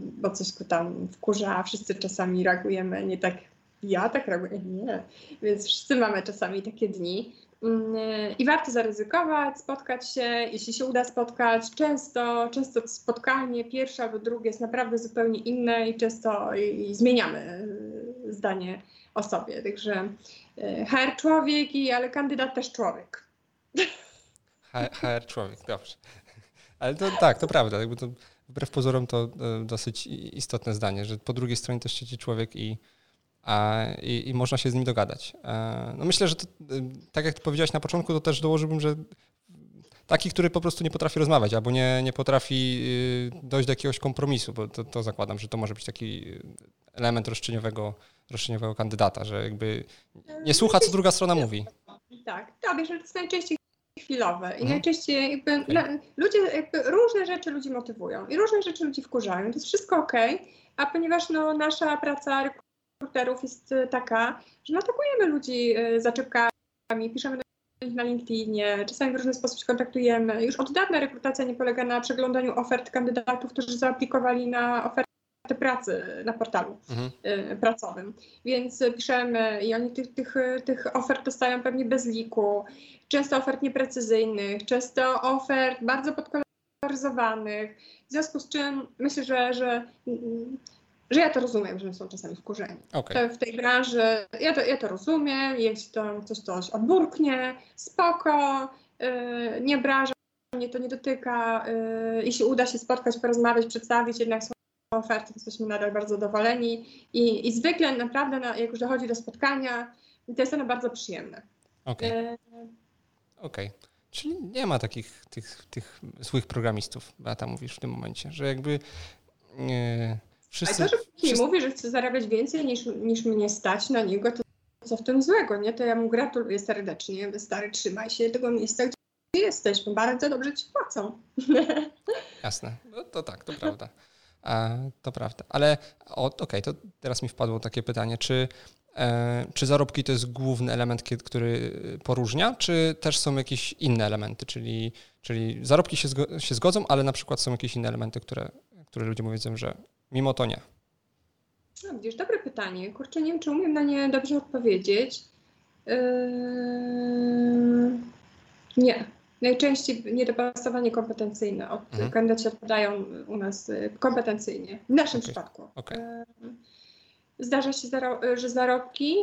B: bo coś go tam wkurza. Wszyscy czasami reagujemy nie tak, ja tak reaguję, nie. Więc wszyscy mamy czasami takie dni. Mm, I warto zaryzykować, spotkać się, jeśli się uda spotkać. Często, często spotkanie pierwsze albo drugie jest naprawdę zupełnie inne i często i, i zmieniamy zdanie o sobie. Także HR człowiek, i, ale kandydat też człowiek.
A: HR człowiek, dobrze. Ale to tak, to prawda. Jakby to, wbrew pozorom to dosyć istotne zdanie, że po drugiej stronie też siedzi człowiek i, i, i, można się z nim dogadać. E, no myślę, że to, e, tak jak powiedziałeś na początku, to też dołożyłbym, że taki, który po prostu nie potrafi rozmawiać albo nie, nie potrafi dojść do jakiegoś kompromisu, bo to, to zakładam, że to może być taki element roszczeniowego, roszczeniowego kandydata, że jakby nie słucha, co druga strona mówi.
B: Tak, tak, wiesz, to jest najczęściej chwilowe i mhm. najczęściej jakby okay. ludzie, jakby różne rzeczy ludzi motywują i różne rzeczy ludzi wkurzają. To jest wszystko ok, a ponieważ no, nasza praca rekruterów jest e, taka, że atakujemy ludzi e, zaczepkami, piszemy do nich na LinkedInie, czasami w różny sposób się kontaktujemy. Już od dawna rekrutacja nie polega na przeglądaniu ofert kandydatów, którzy zaaplikowali na ofertę pracy na portalu mhm. Y, pracowym. Więc piszemy i oni tych, tych, tych ofert dostają pewnie bez liku, często ofert nieprecyzyjnych, często ofert bardzo podkoloryzowanych, w związku z czym myślę, że, że, że ja to rozumiem, że są czasami wkurzeni. Okay. W tej branży ja to, ja to rozumiem, jeśli to ktoś coś odburknie, spoko, yy, nie obraża mnie to nie dotyka. Yy, jeśli uda się spotkać, porozmawiać, przedstawić jednak oferty, jesteśmy nadal bardzo zadowoleni i, i zwykle naprawdę, na, jak już dochodzi do spotkania, to jest ono bardzo przyjemne.
A: Okej. Okay. E... okay. Czyli nie ma takich tych, tych złych programistów, Beata mówisz w tym momencie, że jakby
B: nie, wszyscy... A to, że wszyscy... mówi, że chce zarabiać więcej niż, niż mnie stać na niego, to co w tym złego, nie? To ja mu gratuluję serdecznie, stary, trzymaj się tego miejsca, gdzie jesteś, bardzo dobrze ci płacą.
A: Jasne, no to tak, to prawda. To prawda. Ale okej, okay, to teraz mi wpadło takie pytanie, czy, e, czy zarobki to jest główny element, który poróżnia, czy też są jakieś inne elementy, czyli, czyli zarobki się, zgo, się zgodzą, ale na przykład są jakieś inne elementy, które, które ludzie mówią, że mimo to nie.
B: No, widzisz, dobre pytanie. Kurczę, nie wiem, czy umiem na nie dobrze odpowiedzieć. Yy... Nie, Najczęściej niedopasowanie kompetencyjne. Od, mhm. Kandydaci odpadają u nas y, kompetencyjnie. W naszym okay. przypadku. Okay. Zdarza się, że zarobki,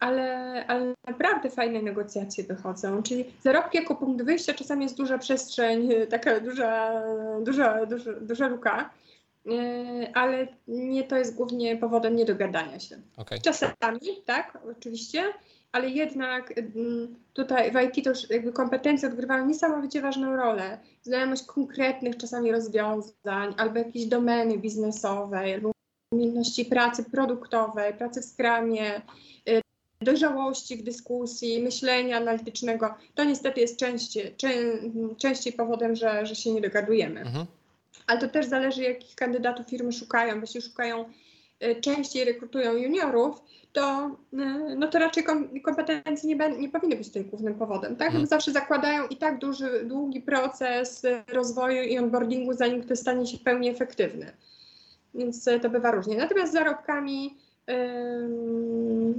B: ale, ale naprawdę fajne negocjacje wychodzą. Czyli zarobki jako punkt wyjścia czasami jest duża przestrzeń, y, taka duża, duża, duża, duża luka y, ale nie to jest głównie powodem niedogadania się. Okay. Czasami, tak, oczywiście, ale jednak mm, tutaj w IT to już jakby kompetencje odgrywają niesamowicie ważną rolę. Znajomość konkretnych czasami rozwiązań, albo jakiejś domeny biznesowej, albo umiejętności pracy produktowej, pracy w skramie, y, dojrzałości w dyskusji, myślenia analitycznego. To niestety jest częściej, czę, częściej powodem, że, że się nie dogadujemy. Mhm. Ale to też zależy, jakich kandydatów firmy szukają. Jeśli szukają y, częściej rekrutują juniorów, to, y, no to raczej kompetencje nie, nie powinny być tutaj głównym powodem, tak? Hmm. Zawsze zakładają i tak duży, długi proces rozwoju i onboardingu, zanim ktoś stanie się w pełni efektywny. Więc to bywa różnie. Natomiast z zarobkami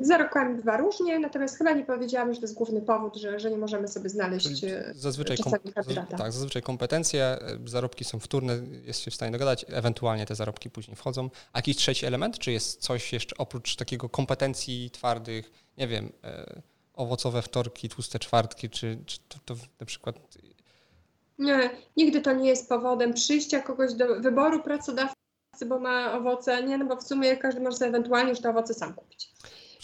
B: Zarobkami bywa różnie, natomiast chyba nie powiedziałam, że to jest główny powód, że, że nie możemy sobie znaleźć e, zazwyczaj kandydata.
A: Tak, zazwyczaj kompetencje, e, zarobki są wtórne, jest się w stanie dogadać, ewentualnie te zarobki później wchodzą. A jakiś trzeci element, czy jest coś jeszcze oprócz takiego kompetencji twardych, nie wiem, e, owocowe wtorki, tłuste czwartki, czy, czy to, to na przykład
B: nie, nigdy to nie jest powodem przyjścia kogoś do wyboru pracodawcy bo ma owoce, nie, no bo w sumie każdy może sobie ewentualnie już te owoce sam kupić.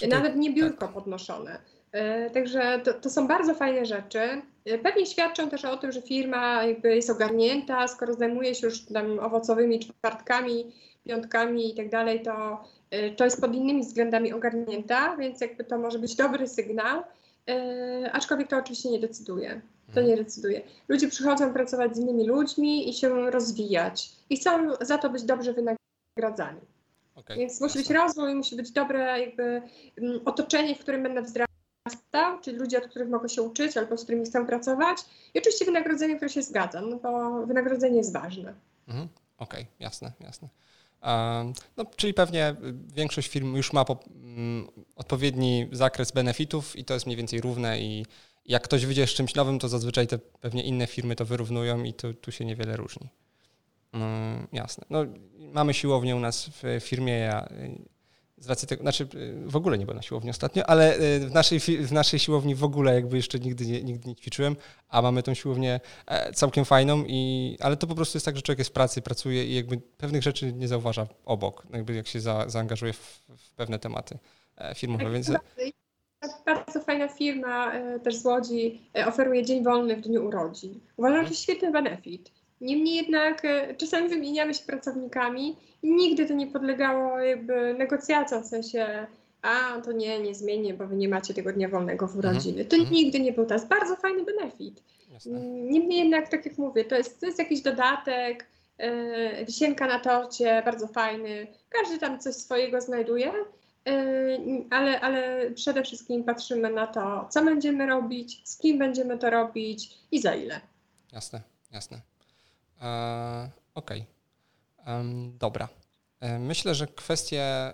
B: Nawet nie biurko tak. podnoszone. E, także to, to, są bardzo fajne rzeczy. E, pewnie świadczą też o tym, że firma jakby jest ogarnięta, skoro zajmuje się już tam owocowymi czwartkami, piątkami i tak dalej, to, e, to jest pod innymi względami ogarnięta, więc jakby to może być dobry sygnał, aczkolwiek to oczywiście nie decyduje. To mhm. nie decyduje. Ludzie przychodzą pracować z innymi ludźmi i się rozwijać. I chcą za to być dobrze wynagradzani. Okay, Więc musi być rozwój, musi być dobre jakby mm, otoczenie, w którym będę wzrastać wzrasta, czyli ludzie, od których mogę się uczyć albo z którymi chcę pracować. I oczywiście wynagrodzenie, które się zgadza, no bo wynagrodzenie jest ważne.
A: Mhm. Okej, okay, jasne, jasne. No, czyli pewnie większość firm już ma mm, odpowiedni zakres benefitów i to jest mniej więcej równe i jak ktoś wyjdzie z czymś nowym, to zazwyczaj te pewnie inne firmy to wyrównują i tu, tu się niewiele różni. Mm, jasne. No, mamy siłownię u nas w firmie. Ja z racji tego, znaczy w ogóle nie byłem na siłowni ostatnio, ale y, w naszej, w naszej siłowni w ogóle jakby jeszcze nigdy nie, nigdy nie ćwiczyłem, a mamy tą siłownię e, całkiem fajną, i, ale to po prostu jest tak, że człowiek jest w pracy, pracuje i jakby pewnych rzeczy nie zauważa obok, jakby jak się za, zaangażuje w, w pewne tematy e, firmowe,
B: tak,
A: więc...
B: Bardzo fajna firma, e, też z Łodzi, oferuje dzień wolny w dniu urodzin. Uważam, że to świetny benefit. Niemniej jednak czasami wymieniamy się pracownikami nigdy to nie podlegało jakby negocjacjom, w sensie a to nie, nie zmienię, bo wy nie macie tego dnia wolnego w mhm. urodziny. To mhm. nigdy nie był to jest bardzo fajny benefit. Jasne. Niemniej jednak, tak jak mówię, to jest, to jest jakiś dodatek, yy, wisienka na torcie, bardzo fajny. Każdy tam coś swojego znajduje, yy, ale, ale przede wszystkim patrzymy na to, co będziemy robić, z kim będziemy to robić i za ile.
A: Jasne, jasne. Eee, Okej. Okay. Dobra. E, myślę, że kwestie.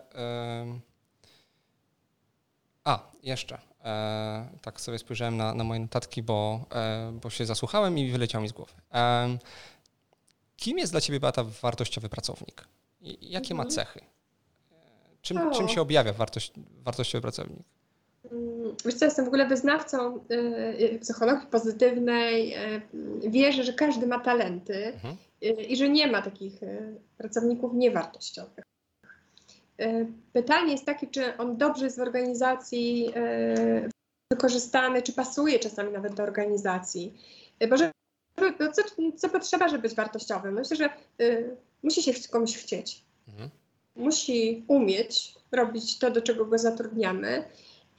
A: A, jeszcze. E, tak sobie spojrzałem na, na moje notatki, bo, e, bo się zasłuchałem i wyleciał mi z głowy. Kim jest dla Ciebie, Beata, wartościowy pracownik? I jakie ma mhm. cechy? Czym, czym się objawia wartość, wartościowy pracownik?
B: Mm, wiesz co, jestem w ogóle wyznawcą psychologii pozytywnej. Wierzę, że każdy ma talenty. Mhm i że nie ma takich e, pracowników niewartościowych. Pytanie jest takie, czy on dobrze jest w organizacji wykorzystany, czy pasuje czasami nawet do organizacji. Bo że, no co, co potrzeba, żeby być wartościowym? Myślę, że musi się komuś chcieć. Mhm. Musi umieć robić to, do czego go zatrudniamy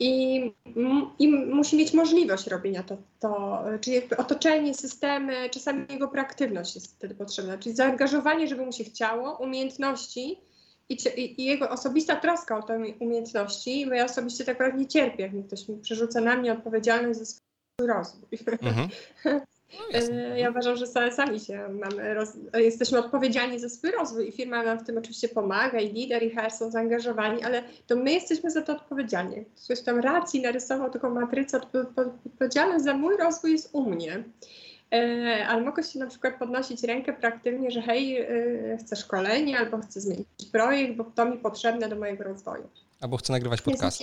B: i, i musi mieć możliwość robienia to, to, czyli jakby otoczenie, systemy, czasami jego proaktywność jest wtedy potrzebna, czyli zaangażowanie, żeby mu się chciało, umiejętności i, i, i jego osobista troska o te umiejętności, bo ja osobiście tak naprawdę nie cierpię, jak mi ktoś mi przerzuca na mnie odpowiedzialność za swój rozwój. Mhm. No, e, ja uważam, że sami się mamy, roz... jesteśmy odpowiedzialni za swój rozwój i firma nam w tym oczywiście pomaga i lider i HR są zaangażowani, ale to my jesteśmy za to odpowiedzialni. Ktoś tam racji narysował taką matrycę, odpowiedzialność za mój rozwój jest u mnie. E, ale mogę się na przykład podnosić rękę proaktywnie, że hej, e, chcę szkolenie albo chcę zmienić projekt, bo to mi potrzebne do mojego rozwoju.
A: Albo chcę nagrywać podcast.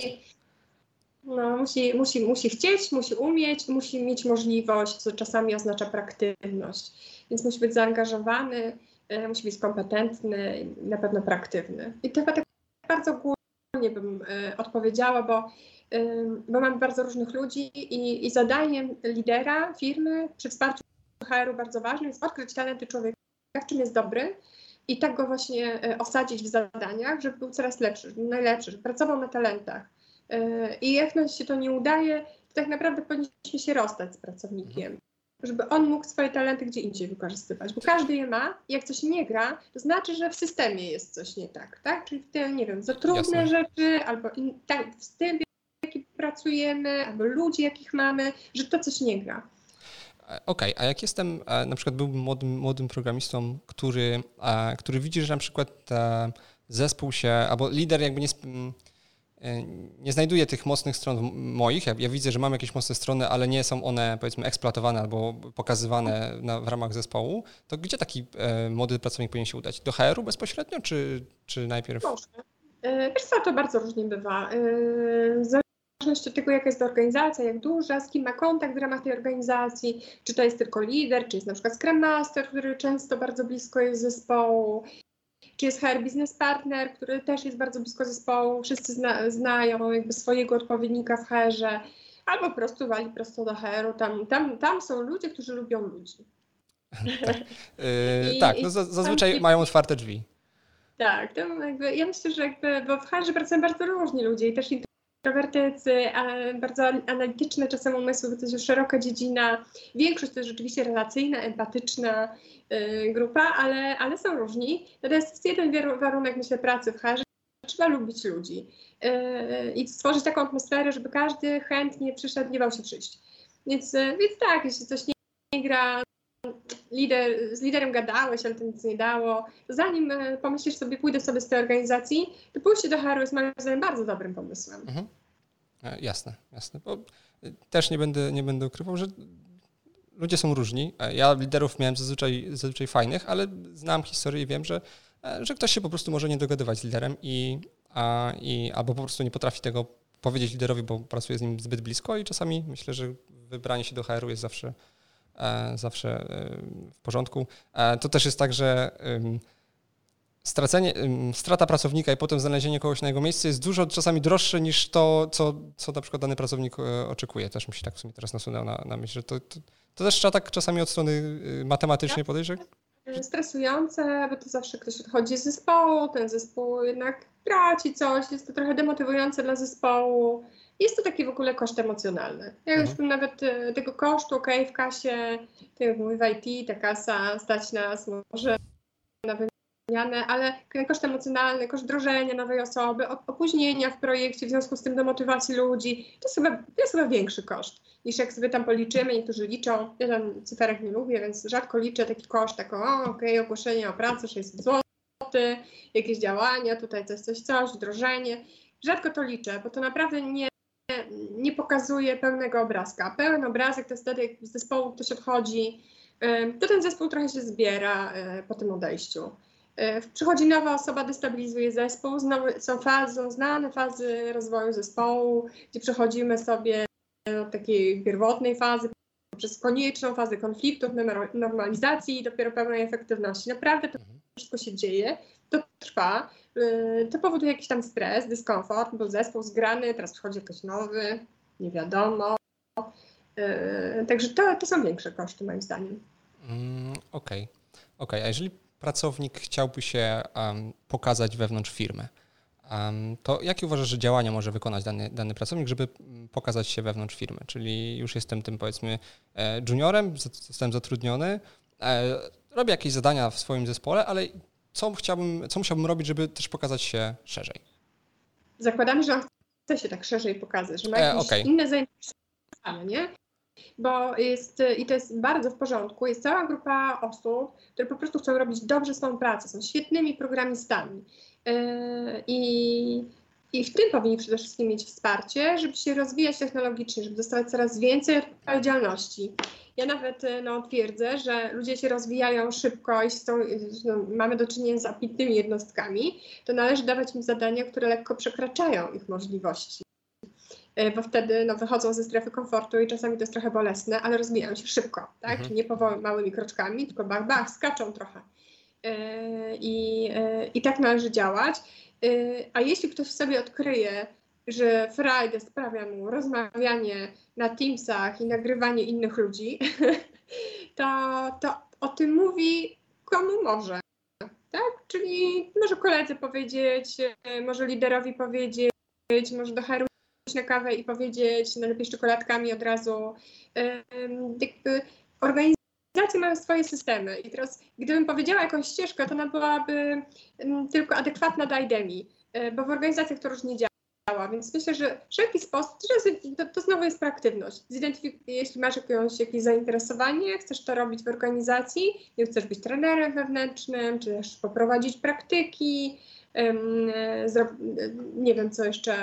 B: No, musi, musi, musi chcieć, musi umieć, musi mieć możliwość, co czasami oznacza praktywność. Więc musi być zaangażowany, e, musi być kompetentny, na pewno praktywny. I to chyba tak bardzo ogólnie bym e, odpowiedziała, bo, e, bo mamy bardzo różnych ludzi i, i zadaniem lidera firmy przy wsparciu HR-u bardzo ważnym jest odkryć talenty człowieka, w czym jest dobry, i tak go właśnie osadzić w zadaniach, żeby był coraz lepszy, najlepszy, żeby pracował na talentach. E, I jak nam się to nie udaje, to tak naprawdę powinniśmy się rozstać z pracownikiem, żeby on mógł swoje talenty gdzie indziej wykorzystywać, bo każdy je ma i jak coś nie gra, to znaczy, że w systemie jest coś nie tak, tak? Czyli w tym, nie wiem, za trudne Jasne. rzeczy, albo in, tak, w stylu, w jakim pracujemy, albo ludzi, jakich mamy, że to coś nie gra.
A: E, okej, okay, a jak jestem, e, na przykład byłbym młodym, młodym programistą, który, który widzi, że na przykład zespół się, albo lider jakby nie E, nie znajduję tych mocnych stron moich. Ja, ja, widzę, że mam jakieś mocne strony, ale nie są one powiedzmy eksploatowane albo pokazywane na, w ramach zespołu. To gdzie taki e, młody pracownik powinien się udać? Do HR-u bezpośrednio, czy, czy najpierw?
B: Może. E, wiesz co, to bardzo różnie bywa. E, w zależności od tego, jaka jest to organizacja, jak duża, z kim ma kontakt w ramach tej organizacji, czy to jest tylko lider, czy jest na przykład Scrum Master, który często bardzo blisko jest zespołu, jest HR Business Partner, który też jest bardzo blisko zespołu, wszyscy zna, znają jakby swojego odpowiednika w HR-ze, albo po prostu wali prosto do HR-u. Tam, tam, tam są ludzie, którzy lubią ludzi.
A: tak, yy, tak no zazwyczaj mają otwarte drzwi.
B: Tak, to jakby, ja myślę, że jakby, bo w HR pracują bardzo różni ludzie i też introwertycy, bardzo analityczne czasem umysły, to jest szeroka dziedzina. Większość to jest rzeczywiście relacyjna, empatyczna, Y, grupa, ale, ale są różni. Natomiast jest jeden warunek, myślę, pracy w HR, trzeba lubić ludzi i stworzyć taką atmosferę, żeby każdy chętnie przyszedł, nie bał się przyjść. Więc, więc tak, jeśli coś nie gra, lider, z liderem gadałeś, ale to nic nie dało. Zanim pomyślisz sobie, pójdę sobie z tej organizacji, to pójście do HR jest moim zdaniem bardzo dobrym pomysłem. Mhm.
A: Jasne, jasne. Bo też nie będę, nie będę ukrywał, że ludzie są różni. Ja liderów miałem zazwyczaj, zazwyczaj fajnych, ale znam historię i wiem, że, że ktoś się po prostu może nie dogadywać z liderem i, a, i albo po prostu nie potrafi tego powiedzieć liderowi, bo pracuje z nim zbyt blisko i czasami myślę, że wybranie się do HR-u jest zawsze, e, zawsze e, w porządku. E, to też jest tak, że stracenie, strata pracownika i potem znalezienie kogoś na jego miejsce jest dużo czasami droższe niż to, co, co na przykład dany pracownik e, oczekuje. Też mi się tak w sumie teraz nasunęło na, na myśl, że to, to, to, też trzeba tak czasami od strony y, matematycznej podejść, że...
B: Stresujące, bo to zawsze ktoś odchodzi z zespołu, ten zespół jednak traci coś, jest to trochę demotywujące dla zespołu. Jest to taki w ogóle koszt emocjonalny. Ja już mhm. nawet e, tego kosztu, ok, w kasie, tak jak mówię, w IT, ta kasa stać nas może na ale koszt emocjonalny, koszt wdrożenia nowej osoby, opóźnienia w projekcie w związku z tym do motywacji ludzi, to jest chyba, to jest chyba większy koszt niż jak sobie tam policzymy, niektórzy liczą, ja tam cyferek nie lubię, więc rzadko liczę taki koszt, tak o okej, okay, ogłoszenie o pracę 600 zł, jakieś działania, tutaj coś, coś, coś, wdrożenie, rzadko to liczę, bo to naprawdę nie, nie pokazuje pełnego obrazka. Pełen obrazek to jest wtedy, jak z zespołu ktoś odchodzi, to ten zespół trochę się zbiera e, po tym odejściu. E, przychodzi nowa osoba, destabilizuje zespół, znowu są fazy, znane fazy rozwoju zespołu, gdzie przechodzimy sobie od takiej pierwotnej fazy przez konieczną fazę konfliktów, normalizacji i dopiero pełnej efektywności. Naprawdę to mhm. wszystko się dzieje, to trwa, to powoduje jakiś tam stres, dyskomfort, bo zespół zgrany, teraz przychodzi ktoś nowy, nie wiadomo. E, także to, to są większe koszty moim zdaniem.
A: Mm, Okej, okay. okay. a jeżeli pracownik chciałby się um, pokazać wewnątrz firmy, um, to jakie uważasz, że działania może wykonać dany, dany pracownik, żeby mm, pokazać się wewnątrz firmy? Czyli już jestem tym, powiedzmy, e, juniorem, zostałem zatrudniony, e, robię jakieś zadania w swoim zespole, ale co chciałbym, co musiałbym robić, żeby też pokazać się szerzej?
B: Zakładamy, że on chce się tak szerzej pokazać, że ma e, jakieś e, okay. inne zainteresowania, nie? bo jest, i to jest bardzo w porządku, jest cała grupa osób, które po prostu chcą robić dobrze swoją pracę, są świetnymi programistami. Yy, I, I w tym powinni przede wszystkim mieć wsparcie, żeby się rozwijać technologicznie, żeby dostawać coraz więcej odpowiedzialności. Ja nawet yy, no, twierdzę, że ludzie się rozwijają szybko i są, no, mamy do czynienia z ambitnymi jednostkami, to należy dawać im zadania, które lekko przekraczają ich możliwości. E, bo wtedy no, wychodzą ze strefy komfortu i czasami to jest trochę bolesne, ale rozwijają się szybko, tak? Mhm. Nie powoli, małymi kroczkami, tylko bach, bach, skaczą trochę. E, I, e, I tak należy działać. A jeśli ktoś sobie odkryje, że Friday sprawia mu rozmawianie na Teamsach i nagrywanie innych ludzi, to, to o tym mówi komu może. Tak? Czyli może koledze powiedzieć, może liderowi powiedzieć, może do HR na kawę i powiedzieć, najlepiej z czekoladkami od razu. Jakby organizacje mają swoje systemy i teraz gdybym powiedziała jakąś ścieżkę, to ona byłaby tylko adekwatna do IDEMI, e, bo w organizacjach to różnie działa, więc myślę, że wszelki sposób, to, to znowu jest proaktywność. Jeśli masz jakieś, jakieś zainteresowanie, chcesz to robić w organizacji, nie chcesz być trenerem wewnętrznym, czy też poprowadzić praktyki, nie wiem co jeszcze,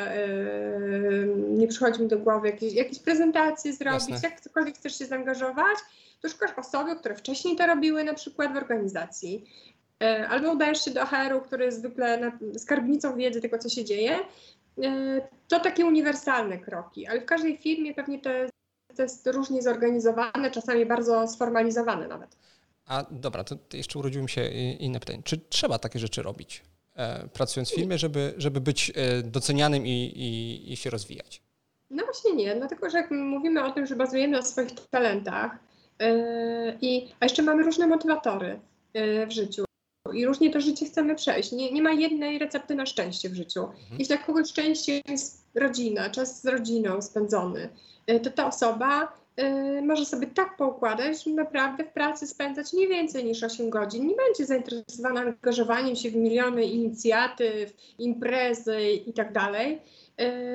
B: nie przychodzi mi do głowy, jakieś, jakieś prezentacje zrobić, Jasne. jak cokolwiek chcesz się zaangażować, to szukasz osoby, które wcześniej to robiły na przykład w organizacji. E, albo udajesz się do HR-u, który jest zwykle skarbnicą wiedzy tego, co się dzieje. E, to takie uniwersalne kroki, ale w każdej firmie pewnie to jest, to jest różnie zorganizowane, czasami bardzo sformalizowane nawet.
A: A dobra, to jeszcze urodziło mi się inne pytanie. Czy trzeba takie rzeczy robić? E, pracując w firmie, żeby, żeby być e, docenianym i, i, i się rozwijać?
B: No właśnie nie, dlatego że jak mówimy o tym, że bazujemy na swoich talentach, yy, i, a jeszcze mamy różne motywatory yy, w życiu i różnie to życie chcemy przejść. Nie, nie ma jednej recepty na szczęście w życiu. Mhm. Jeśli dla kogoś szczęście jest rodzina, czas z rodziną spędzony, yy, to ta osoba y, może sobie tak poukładać, że naprawdę w pracy spędzać nie więcej niż 8 godzin. Nie będzie zainteresowana angażowaniem się w miliony inicjatyw, imprezy i tak dalej,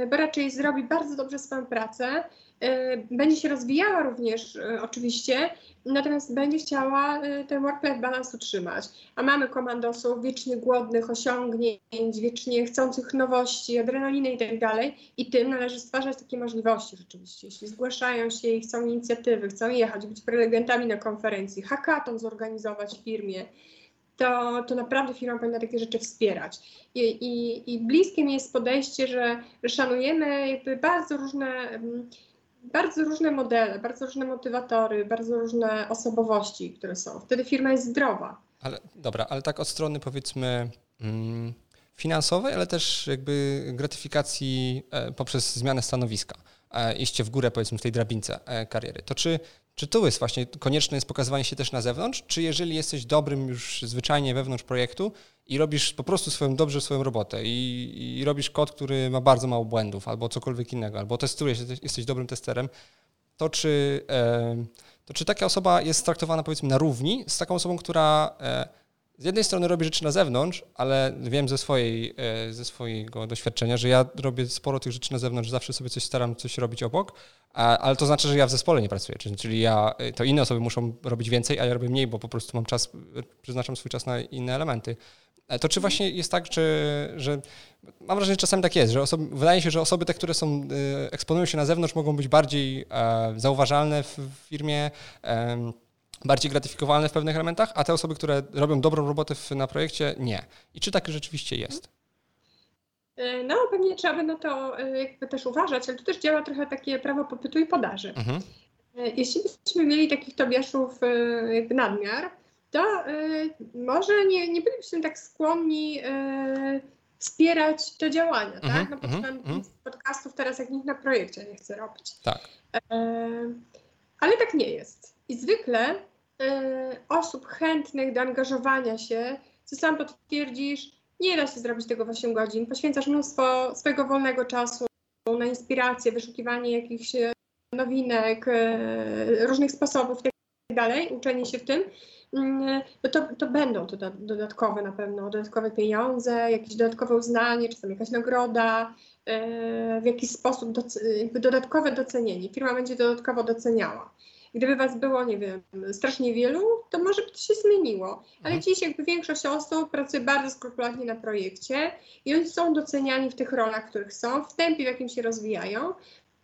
B: y, bo raczej zrobi bardzo dobrze swoją pracę. Y, będzie się rozwijała również oczywiście, natomiast będzie chciała ten work-life balance utrzymać. A mamy komandosów wiecznie głodnych osiągnięć, wiecznie chcących nowości, adrenaliny tak dalej i tym należy stwarzać takie możliwości rzeczywiście. Jeśli zgłaszają się i chcą inicjatywy, chcą jechać, być prelegentami na konferencji, hackathon zorganizować w firmie, to, to naprawdę firma powinna takie rzeczy wspierać. I, i, i bliskie mi jest podejście, że, szanujemy bardzo różne mm, bardzo różne modele, bardzo różne motywatory, bardzo różne osobowości, które są. Wtedy firma jest zdrowa.
A: Ale dobra, ale tak od strony powiedzmy mm, finansowej, ale też jakby gratyfikacji e, poprzez zmianę stanowiska, e, iście w górę powiedzmy w tej drabince e, kariery. To czy, czy tu jest właśnie konieczne jest pokazywanie się też na zewnątrz, czy jeżeli jesteś dobrym już zwyczajnie wewnątrz projektu i robisz po prostu swoją, dobrze swoją robotę i, i robisz kod, który ma bardzo mało błędów albo cokolwiek innego, albo testujesz, jesteś, dobrym testerem, to czy, to czy taka osoba jest traktowana powiedzmy na równi z taką osobą, która z jednej strony robi rzeczy na zewnątrz, ale wiem ze, swojej, e, ze swojego doświadczenia, że ja robię sporo tych rzeczy na zewnątrz, zawsze sobie coś staram coś robić obok, ale to znaczy, że ja w zespole nie pracuję, czyli ja, e, to inne osoby muszą robić więcej, a ja robię mniej, bo po prostu mam czas, przeznaczam swój czas na inne elementy. E, to czy właśnie jest tak, czy, że mam wrażenie, że czasami tak jest, że osoby, wydaje się, że osoby te, które są, eksponują się na zewnątrz, mogą być bardziej zauważalne w firmie, bardziej gratyfikowalne w pewnych elementach, a te osoby, które robią dobrą robotę w, na projekcie, nie. I czy tak rzeczywiście jest?
B: E, no, pewnie trzeba by na to e, jakby też uważać, ale tu też działa trochę takie prawo popytu i podaży. Mhm. E, jeśli byśmy mieli takich Tobiaszów jakby nadmiar, to może nie, nie bylibyśmy tak skłonni wspierać te działania, tak? mhm, tak? No, mhm, mhm. podcastów teraz, jak nikt na projekcie nie chce robić.
A: Tak.
B: Ale tak nie jest. I zwykle y, osób chętnych do angażowania się, co sam potwierdzisz, nie da się zrobić tego w 8 godzin. Poświęcasz mnóstwo swojego wolnego czasu na inspirację, wyszukiwanie jakichś e, nowinek, y, różnych sposobów tak uczenie się w tym. Mm, no to, to będą to dodatkowe na pewno, dodatkowe pieniądze, jakieś dodatkowe uznanie, czasem jakaś nagroda, w jakiś sposób dodatkowe docenienie. Firma będzie dodatkowo doceniała. Gdyby was było, nie wiem, strasznie wielu, to może by to się zmieniło. Ale mhm. dziś jakby większość osób pracuje bardzo skrupulatnie na projekcie i oni są doceniani w tych rolach, w których są, w tempie, w jakim się rozwijają,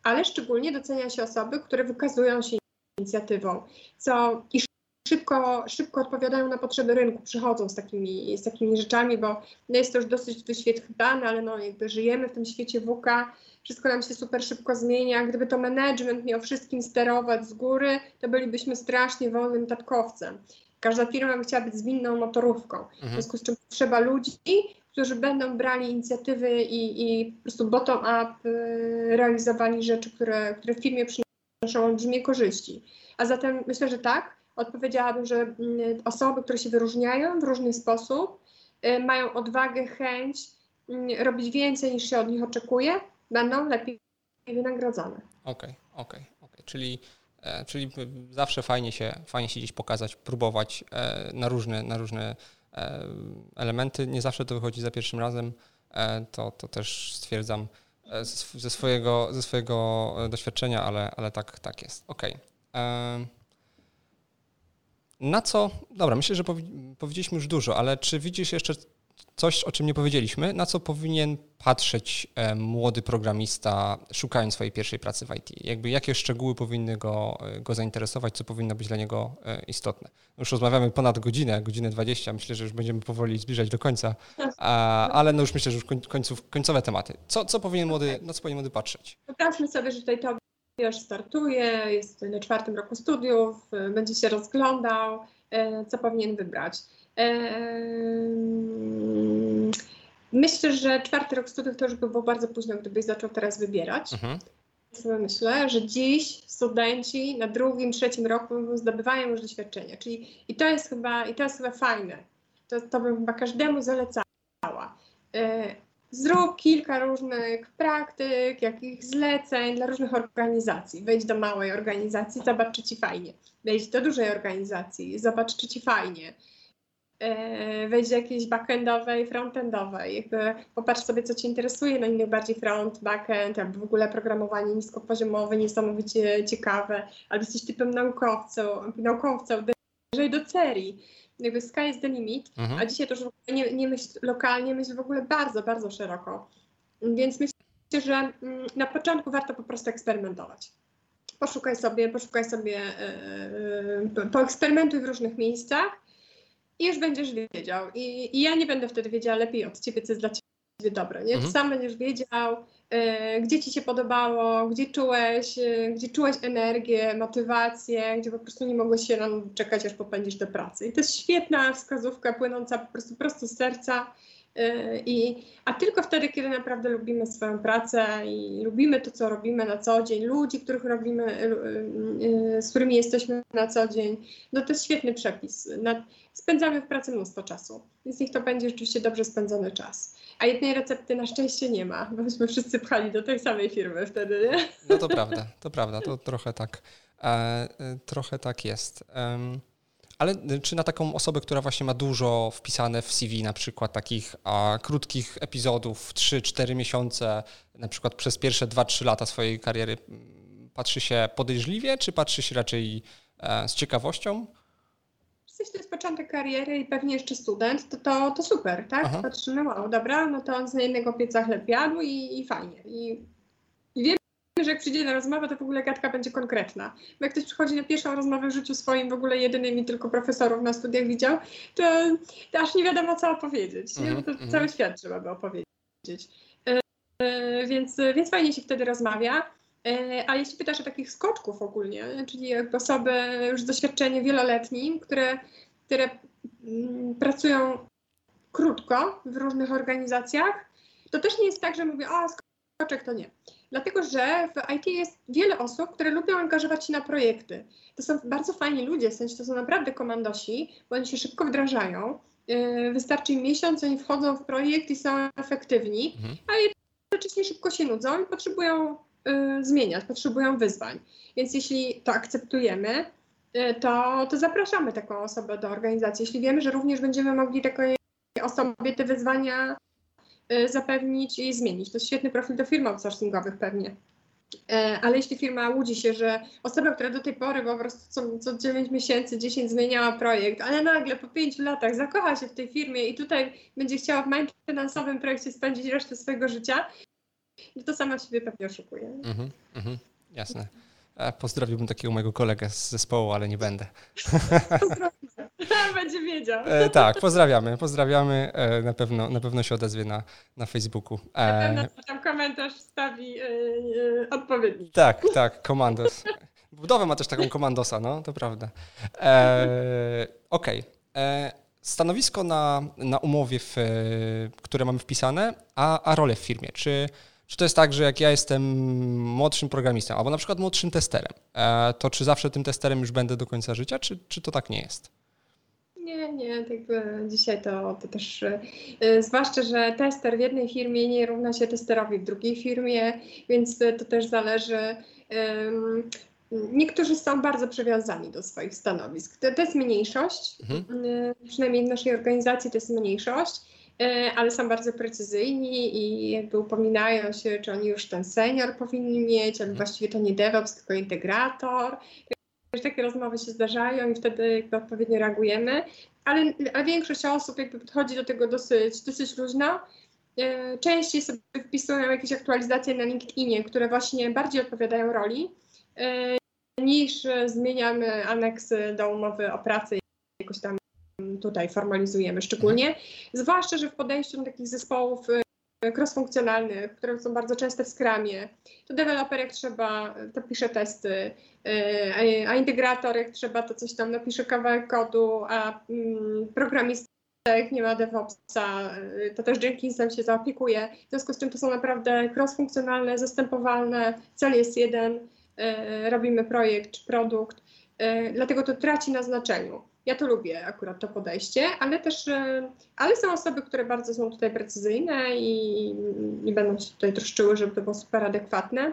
B: ale szczególnie docenia się osoby, które wykazują się inicjatywą, co i szybko, szybko odpowiadają na potrzeby rynku, przychodzą z takimi, z takimi rzeczami, bo no jest to już dosyć wyświetlane, ale no jakby żyjemy w tym świecie WK, wszystko nam się super szybko zmienia. Gdyby to management miał wszystkim sterować z góry, to bylibyśmy strasznie wolnym tatkowcem. Każda firma by chciała być zwinną motorówką. Mhm. W związku z czym trzeba ludzi, którzy będą brali inicjatywy i, i po prostu bottom-up y, realizowali rzeczy, które, które w firmie przynoszą olbrzymie korzyści. A zatem myślę, że tak, odpowiedziałabym, że mm, osoby, które się wyróżniają w różny sposób, y, mają odwagę, chęć mm, robić więcej niż się od nich oczekuje, będą lepiej wynagrodzone.
A: Okej, okay, okej, okay, okay. czyli e, Czyli zawsze fajnie się, fajnie się gdzieś pokazać, próbować e, na różne, na różne e, elementy. Nie zawsze to wychodzi za pierwszym razem. To, to też stwierdzam ze swojego, ze swojego doświadczenia, ale, ale tak, tak jest. Okej. Okay. Na co? Dobra, myślę, że powiedzieliśmy już dużo, ale czy widzisz jeszcze coś, o czym nie powiedzieliśmy, na co powinien patrzeć e, młody programista, szukając swojej pierwszej pracy w IT? Jakby jakie szczegóły powinny go, e, go zainteresować, co powinno być dla niego e, istotne? Już rozmawiamy ponad godzinę, godzinę 20, myślę, że już będziemy powoli zbliżać do końca, ale no już myślę, że już końców, końcowe tematy. Co, co powinien młody, na co powinien młody patrzeć?
B: Popatrzmy sobie, że tutaj to już startuje, jest na czwartym roku studiów, będzie się rozglądał, co powinien wybrać. Myślę, że czwarty rok studiów to już by było bardzo późno, gdybyś zaczął teraz wybierać. Mhm. Myślę, że dziś studenci na drugim, trzecim roku zdobywają już doświadczenia. Czyli i to jest chyba, i to jest chyba fajne. To, to bym chyba każdemu zalecała. Zrób kilka różnych praktyk, jakich zleceń dla różnych organizacji. Wejdź do małej organizacji, zobacz, czy ci fajnie. Wejdź do dużej organizacji, zobacz, czy ci fajnie. E, wejdź do jakiejś backendowej, frontendowej. Jakby popatrz sobie, co Cię interesuje, na innych bardziej front, backend, albo w ogóle programowanie niskopoziomowe, niesamowicie ciekawe, albo jesteś typem naukowcą, naukowcą, dojrzej do serii. Jakby sky is the limit, mhm. a dzisiaj to już nie, nie myśl lokalnie, myśl w ogóle bardzo, bardzo szeroko. Więc myślę, że mm, na początku warto po prostu eksperymentować poszukaj sobie, poszukaj sobie, yy, poeksperymentuj w różnych miejscach i już będziesz wiedział. I, I, ja nie będę wtedy wiedziała lepiej od ciebie, co jest dla ciebie dobre. Nie? Mhm. Sam będziesz wiedział, y, gdzie ci się podobało, gdzie czułeś, y, gdzie czułeś energię, motywację, gdzie po prostu nie mogłeś się czekać, aż popędzisz do pracy. I to jest świetna wskazówka płynąca po prostu prosto z serca I, a tylko wtedy, kiedy naprawdę lubimy swoją pracę i lubimy to, co robimy na co dzień, ludzi, których robimy, y, y, z którymi jesteśmy na co dzień, no to jest świetny przepis. spędzamy w pracy mnóstwo czasu, więc niech to będzie rzeczywiście dobrze spędzony czas. A jednej recepty na szczęście nie ma, bo byśmy wszyscy pchali do tej samej firmy wtedy, nie?
A: No to prawda, to prawda, to trochę tak, e, e trochę tak jest. Um. Ale y, czy na taką osobę, która właśnie ma dużo wpisane w CV, na przykład takich a, krótkich epizodów, 3-4 miesiące, na przykład przez pierwsze 2-3 lata swojej kariery, patrzy się podejrzliwie, czy patrzy się raczej e, z ciekawością?
B: Jeśli to jest początek kariery i pewnie jeszcze student, to, to, to super, tak? Aha. Patrzymy, wow, dobra, no to on z jednego pieca chleb jadł i, i fajnie. I, że jak przyjdzie na rozmowę, to w ogóle gadka będzie konkretna. Bo jak ktoś przychodzi na pierwszą rozmowę w życiu swoim, w ogóle jedynym i tylko profesorów na studiach widział, to, to aż nie wiadomo, co opowiedzieć. Mm -hmm, to -hmm. cały świat trzeba by opowiedzieć. E, więc, więc fajnie się wtedy rozmawia. E, a jeśli pytasz o takich skoczków ogólnie, czyli osoby już z doświadczeniem wieloletnim, które, które mm, pracują krótko w różnych organizacjach, to też nie jest tak, że mówię, o, skoczek to nie. Dlatego, że w IT jest wiele osób, które lubią angażować się na projekty. To są bardzo fajni ludzie, w sensie to są naprawdę komandosi, bo oni się szybko wdrażają. Yy, wystarczy im miesiąc, oni wchodzą w projekt i są efektywni, mhm. a jednocześnie szybko się nudzą i potrzebują yy, zmieniać, potrzebują wyzwań. Więc jeśli to akceptujemy, yy, to, to zapraszamy taką osobę do organizacji. Jeśli wiemy, że również będziemy mogli takiej osobie te wyzwania Y, zapewnić i zmienić. To jest świetny profil do firm outsourcingowych pewnie. E, ale jeśli firma łudzi się, że osoba, która do tej pory po prostu co, co 9 miesięcy, 10 zmieniała projekt, ale nagle po 5 latach zakocha się w tej firmie i tutaj będzie chciała w finansowym projekcie spędzić resztę swojego życia, no to sama siebie pewnie oszukuje. Mhm,
A: mhm, jasne. Pozdrowiłbym takiego mojego kolegę z zespołu, ale nie będę.
B: Będzie wiedział.
A: E, tak, pozdrawiamy, pozdrawiamy. E, na, pewno, na pewno się odezwie na, na Facebooku.
B: E, na pewno tam komentarz stawi e, e, odpowiedni.
A: Tak, tak, komandos. Budowę ma też taką komandosa, no, to prawda. E, Okej. Okay. Stanowisko na, na umowie, w, które mamy wpisane, a, a rolę w firmie. Czy czy to jest tak, że jak ja jestem młodszym programistą, albo na przykład młodszym testerem, e, to czy zawsze tym testerem już będę do końca życia, czy, czy to tak nie jest?
B: Nie, nie, jakby dzisiaj to, to też, yy, zwłaszcza, że tester w jednej firmie nie równa się testerowi w drugiej firmie, więc to też zależy. Yy, niektórzy są bardzo przywiązani do swoich stanowisk. To, to jest mniejszość, mhm. yy, przynajmniej w naszej organizacji to jest mniejszość. E, ale są bardzo precyzyjni i jakby upominają się, czy oni już ten senior powinni mieć, albo mhm. właściwie to nie DevOps, tylko integrator. Takie rozmowy się zdarzają i wtedy jakby odpowiednio reagujemy, ale, ale większość osób jakby podchodzi do tego dosyć, dosyć luźno. E, częściej sobie wpisują jakieś aktualizacje na LinkedInie, które właśnie bardziej odpowiadają roli, e, niż zmieniamy aneksy do umowy o pracę jakoś tam tutaj formalizujemy szczególnie, zwłaszcza, że w podejściu do takich zespołów cross-funkcjonalnych, które są bardzo częste w Scrumie, to deweloper jak trzeba, to pisze testy, y, a integrator jak trzeba, to coś tam napisze kawałek kodu, a mm, programista jak nie ma DevOpsa, y, to też Jenkinsem się zaopiekuje. W związku z czym to są naprawdę cross-funkcjonalne, zastępowalne, cel jest jeden, robimy projekt czy produkt, dlatego to traci na znaczeniu. Ja to lubię akurat to podejście, ale też, ale są osoby, które bardzo są tutaj precyzyjne i nie będą się tutaj troszczyły, żeby to było super adekwatne.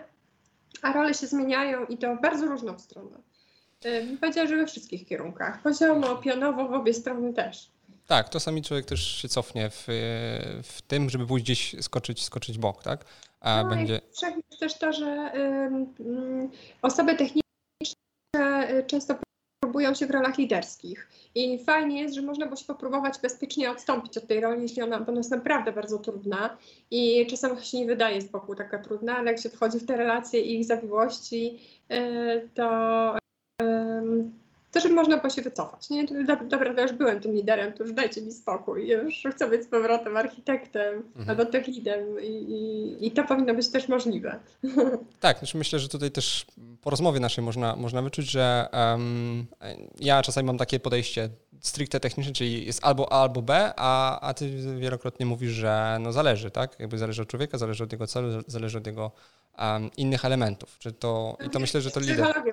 B: A role się zmieniają i to w bardzo różną stronę. Powiedziałam, że we wszystkich kierunkach. Poziomo, pionowo, w obie strony też.
A: Tak, czasami człowiek też się cofnie w, w tym, żeby pójść gdzieś skoczyć, skoczyć bok, tak?
B: A no będzie... i też to, że y, osoby techniczne często próbują się w rolach liderskich. I fajnie jest, że można było się popróbować bezpiecznie odstąpić od tej roli, jeśli ona, ona jest naprawdę bardzo trudna i czasem się nie wydaje z boku taka trudna, ale jak się wchodzi w te relacje i ich zawiłości, y, to to, żeby można było się wycofać. Nie? Dobra, to już byłem tym liderem, to już dajcie mi spokój. Już chcę być z powrotem architektem mhm. albo tech leadem i, i, i, to powinno być też możliwe.
A: Tak, znaczy myślę, że tutaj też po rozmowie naszej można, można wyczuć, że um, ja czasami mam takie podejście stricte techniczne, czyli jest albo A, albo B, a, a ty wielokrotnie mówisz, że no zależy, tak? Jakby zależy od człowieka, zależy od jego celu, zależy od jego um, innych elementów. Czy to, I to myślę, że to lider.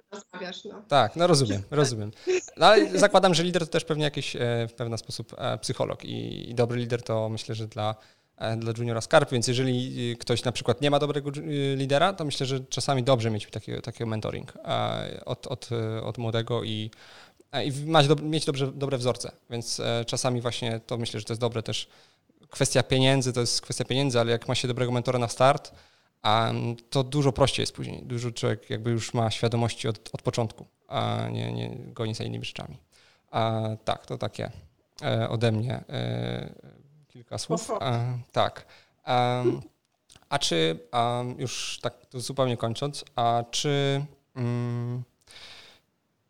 A: No. Tak, no rozumiem, rozumiem. No, ale zakładam, że lider to też pewnie jakiś e, w pewien sposób e, psycholog i, i dobry lider to myślę, że dla e, dla juniora Skarb, więc jeżeli ktoś na przykład nie ma dobrego lidera, to myślę, że czasami dobrze mieć takiego, takiego mentoring od, od, od młodego i, i mieć dobrze, dobre wzorce, więc czasami właśnie to myślę, że to jest dobre też. Kwestia pieniędzy to jest kwestia pieniędzy, ale jak ma się dobrego mentora na start, to dużo prościej jest później. Dużo człowiek jakby już ma świadomości od, od początku, a nie, nie goni za innymi rzeczami. A, tak, to takie e, ode mnie e, kilka słów. A, tak. A, a czy, a już tak zupełnie kończąc, a czy, mm,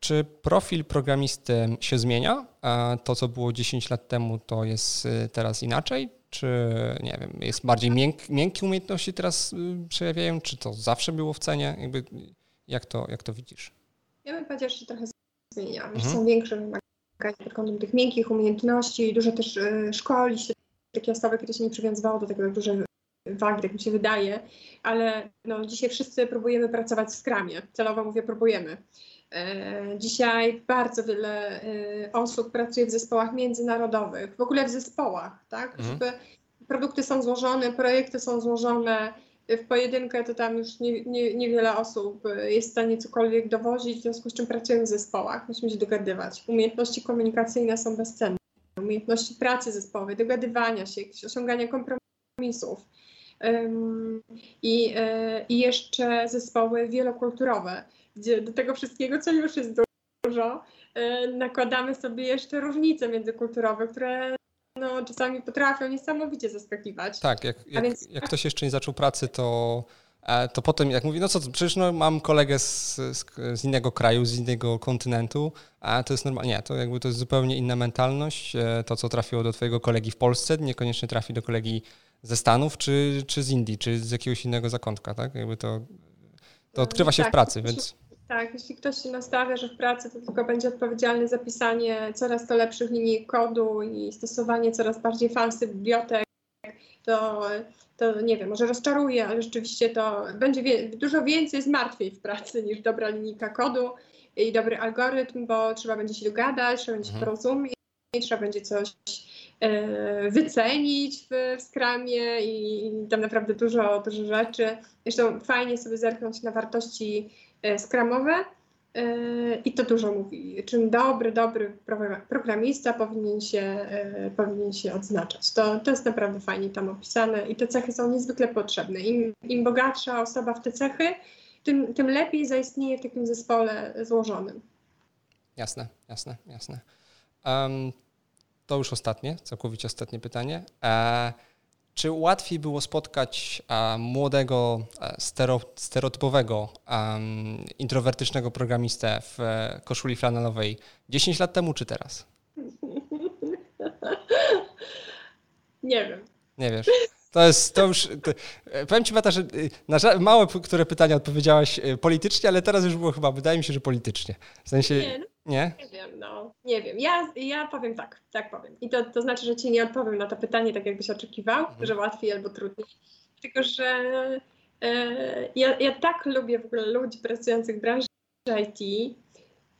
A: czy profil programisty się zmienia? A to, co było 10 lat temu, to jest y, teraz inaczej? Czy nie wiem, jest bardziej mięk, miękkie umiejętności teraz y, przejawiają, czy to zawsze było w cenie? Jakby jak to, jak to widzisz?
B: Ja bym powiedziała, że się trochę zmienia. Mhm. Są większe wymagania pod kątem tych miękkich umiejętności, dużo też y, szkoli się takie osoby, które się nie przywiązywało do tego tak duże wagi, tak mi się wydaje, ale no, dzisiaj wszyscy próbujemy pracować w skramie. Celowo mówię próbujemy. E, dzisiaj bardzo wiele e, osób pracuje w zespołach międzynarodowych, w ogóle w zespołach, tak? Mhm. Produkty są złożone, projekty są złożone. W pojedynkę to tam już nie, nie, niewiele osób jest w stanie cokolwiek dowozić, w związku z czym pracują w zespołach, musimy się dogadywać. Umiejętności komunikacyjne są bezcenne, umiejętności pracy zespołowej, dogadywania się, osiągania kompromisów. Um, i, e, I jeszcze zespoły wielokulturowe gdzie do tego wszystkiego, co już jest dużo, e, nakładamy sobie jeszcze różnice międzykulturowe, które no, czasami potrafią niesamowicie zaskakiwać.
A: Tak, jak, jak, więc... jak ktoś jeszcze nie zaczął pracy, to e, to potem jak mówi, no co, przecież no, mam kolegę z, z, z, innego kraju, z innego kontynentu, a to jest normalnie, nie, to jakby to jest zupełnie inna mentalność. E, to, co trafiło do twojego kolegi w Polsce, niekoniecznie trafi do kolegi ze Stanów, czy, czy z Indii, czy z jakiegoś innego zakątka, tak? Jakby to, to odkrywa się tak, w pracy, więc...
B: Tak, jeśli ktoś się nastawia, że w pracy to tylko będzie odpowiedzialny za pisanie coraz to lepszych linii kodu i stosowanie coraz bardziej falsy bibliotek, to, to nie wiem, może rozczaruje, ale rzeczywiście to będzie wie, dużo więcej zmartwień w pracy niż dobra linijka kodu i dobry algorytm, bo trzeba będzie się dogadać, trzeba będzie się mhm. porozumieć, trzeba będzie coś e, wycenić w, w skramie i, i tam naprawdę dużo, dużo rzeczy. Zresztą fajnie sobie zerknąć na wartości skramowe e, i to dużo mówi. Czym dobry, dobry programista powinien się, e, powinien się odznaczać. To, to jest naprawdę fajnie tam opisane i te cechy są niezwykle potrzebne. Im, im bogatsza osoba w te cechy, tym, tym lepiej zaistnieje w takim zespole złożonym.
A: Jasne, jasne, jasne. Um, to już ostatnie, całkowicie ostatnie pytanie. E, czy łatwiej było spotkać młodego, stereotypowego, introwertycznego programistę w e, koszuli flanelowej 10 lat temu, czy teraz?
B: Nie wiem.
A: Nie wiesz. To jest, to już, to, e, powiem Ci Mata, że na małe które pytania odpowiedziałaś e, politycznie, ale teraz już było chyba, wydaje mi się, że politycznie. W sensie,
B: nie? No, nie? nie wiem, no, nie wiem. Ja, ja powiem tak, tak powiem. I to, to znaczy, że Ci nie odpowiem na to pytanie tak, jakbyś oczekiwał, mhm. że łatwiej albo trudniej. Tylko, że e, ja, ja tak lubię w ogóle ludzi pracujących w branży IT,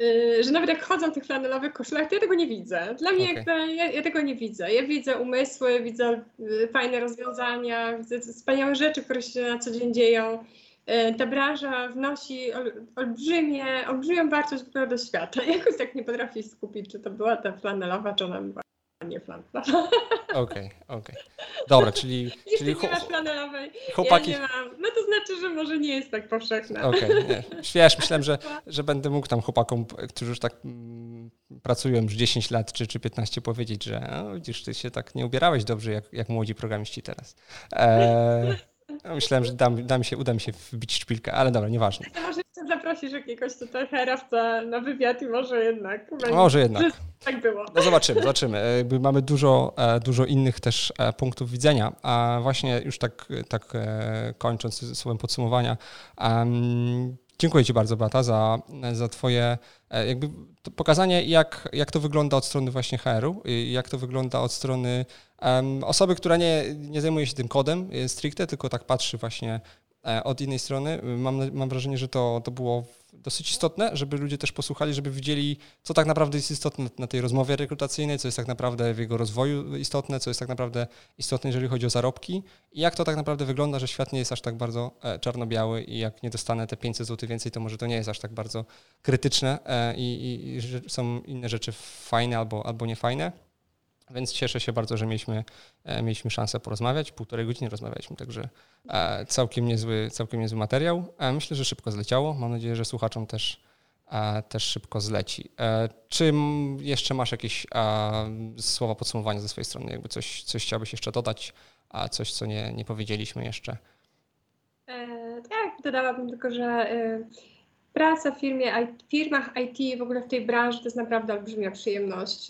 B: y, że nawet jak chodzą w tych flanelowych koszulach, to ja tego nie widzę. Dla mnie okay. jakby, ja, ja, tego nie widzę. Ja widzę umysły, widzę y, fajne rozwiązania, widzę wspaniałe rzeczy, które się na co dzień dzieją. Y, ta branża wnosi ol, olbrzymie, olbrzymią wartość w ogóle do świata. Jakoś tak nie potrafię skupić, czy to była ta flanelowa, czy ona była nie flanela.
A: Okej, okej. Okay, Dobra, czyli... czyli
B: nie masz flanelowej, chłopaki... ja nie mam. No to znaczy, że może nie jest tak powszechna.
A: Okej, okay, wiesz, myślałem, że, że będę mógł tam chłopakom, którzy już tak mm, pracują już 10 lat czy, czy 15 powiedzieć, że no, widzisz, ty się tak nie ubierałeś dobrze jak, jak młodzi programiści teraz. E, myślałem, że dam, dam się, uda mi się wbić szpilkę, ale dobra, nieważne.
B: To może jeszcze zaprosisz jakiegoś tutaj herawca na wywiad i może jednak.
A: Może jednak.
B: Tak było.
A: No zobaczymy, zobaczymy. E, jakby mamy dużo, e, dużo innych też e, punktów widzenia, a właśnie już tak, tak kończąc słowem podsumowania, um, dziękuję Ci bardzo, Bata, za, za Twoje jakby pokazanie, jak, jak to wygląda od strony właśnie HR-u, jak to wygląda od strony um, osoby, która nie, nie zajmuje się tym kodem stricte, tylko tak patrzy właśnie od innej strony. Mam, mam wrażenie, że to, to było dosyć istotne, żeby ludzie też posłuchali, żeby widzieli, co tak naprawdę jest istotne na tej rozmowie rekrutacyjnej, co jest tak naprawdę w jego rozwoju istotne, co jest tak naprawdę istotne, jeżeli chodzi o zarobki i jak to tak naprawdę wygląda, że świat nie jest aż tak bardzo e, czarno-biały i jak nie dostanę te 500 zł więcej, to może to nie jest aż tak bardzo krytyczne e, i, i, i są inne rzeczy fajne albo, albo niefajne. Więc cieszę się bardzo, że mieliśmy, e, mieliśmy szansę porozmawiać. Półtorej godziny rozmawialiśmy, także e, całkiem niezły, całkiem niezły materiał. E, myślę, że szybko zleciało. Mam nadzieję, że słuchaczom też, też szybko zleci. Czy jeszcze masz jakieś słowa podsumowania ze swojej strony? Jakby coś, coś chciałbyś jeszcze dodać, a coś, co nie, nie powiedzieliśmy jeszcze?
B: Tak, dodałabym tylko, że praca w firmie, w firmach IT, w ogóle w tej branży to jest naprawdę olbrzymia przyjemność.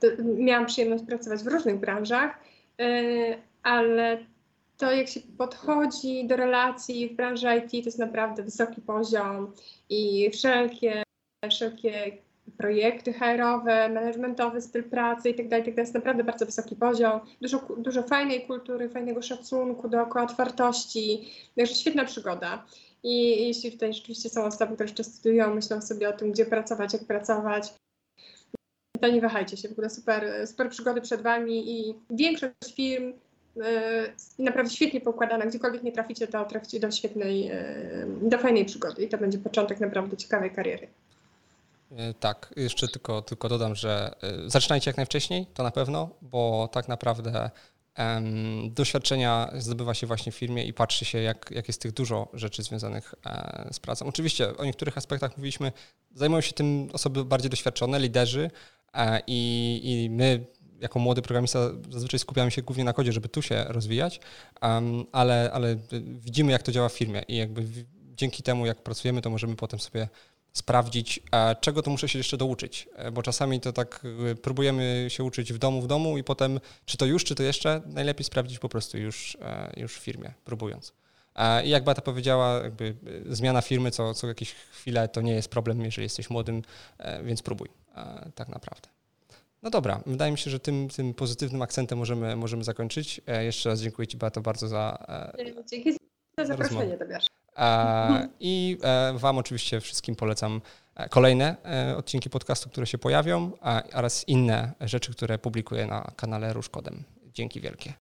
B: To miałam przyjemność pracować w różnych branżach, ale to jak się podchodzi do relacji w branży IT, to jest naprawdę wysoki poziom i wszelkie, wszelkie projekty HR-owe, managementowy styl pracy i tak dalej, to jest naprawdę bardzo wysoki poziom, dużo, dużo fajnej kultury, fajnego szacunku dookoła otwartości, także świetna przygoda. I jeśli tutaj rzeczywiście są osoby, które jeszcze studiują, myślą sobie o tym, gdzie pracować, jak pracować, to nie wahajcie się, w ogóle super, super przygody przed Wami i większość firm yy, naprawdę świetnie poukładana, gdziekolwiek nie traficie, to traficie do świetnej, yy, do fajnej przygody. I to będzie początek naprawdę ciekawej kariery.
A: E, tak, jeszcze tylko, tylko dodam, że zaczynajcie jak najwcześniej, to na pewno, bo tak naprawdę doświadczenia zdobywa się właśnie w firmie i patrzy się, jak, jak jest tych dużo rzeczy związanych e, z pracą. Oczywiście o niektórych aspektach mówiliśmy, zajmują się tym osoby bardziej doświadczone, liderzy e, i, i my jako młody programista zazwyczaj skupiamy się głównie na kodzie, żeby tu się rozwijać, ale, ale widzimy, jak to działa w firmie i jakby dzięki temu, jak pracujemy, to możemy potem sobie sprawdzić, czego to muszę się jeszcze douczyć, e, bo czasami to tak e, próbujemy się uczyć w domu, w domu i potem czy to już, czy to jeszcze, najlepiej sprawdzić po prostu już, e, już w firmie, próbując. I jak Bata powiedziała, jakby zmiana firmy co, co jakieś chwilę to nie jest problem, jeżeli jesteś młodym, więc próbuj tak naprawdę. No dobra, wydaje mi się, że tym, tym pozytywnym akcentem możemy, możemy zakończyć. Jeszcze raz dziękuję Ci bardzo, bardzo za.
B: Dzięki za zaproszenie, Tobiasz.
A: I e, Wam oczywiście wszystkim polecam e, kolejne e, odcinki podcastu, które się pojawią, oraz inne rzeczy, które publikuję na kanale Różkodem. Dzięki wielkie.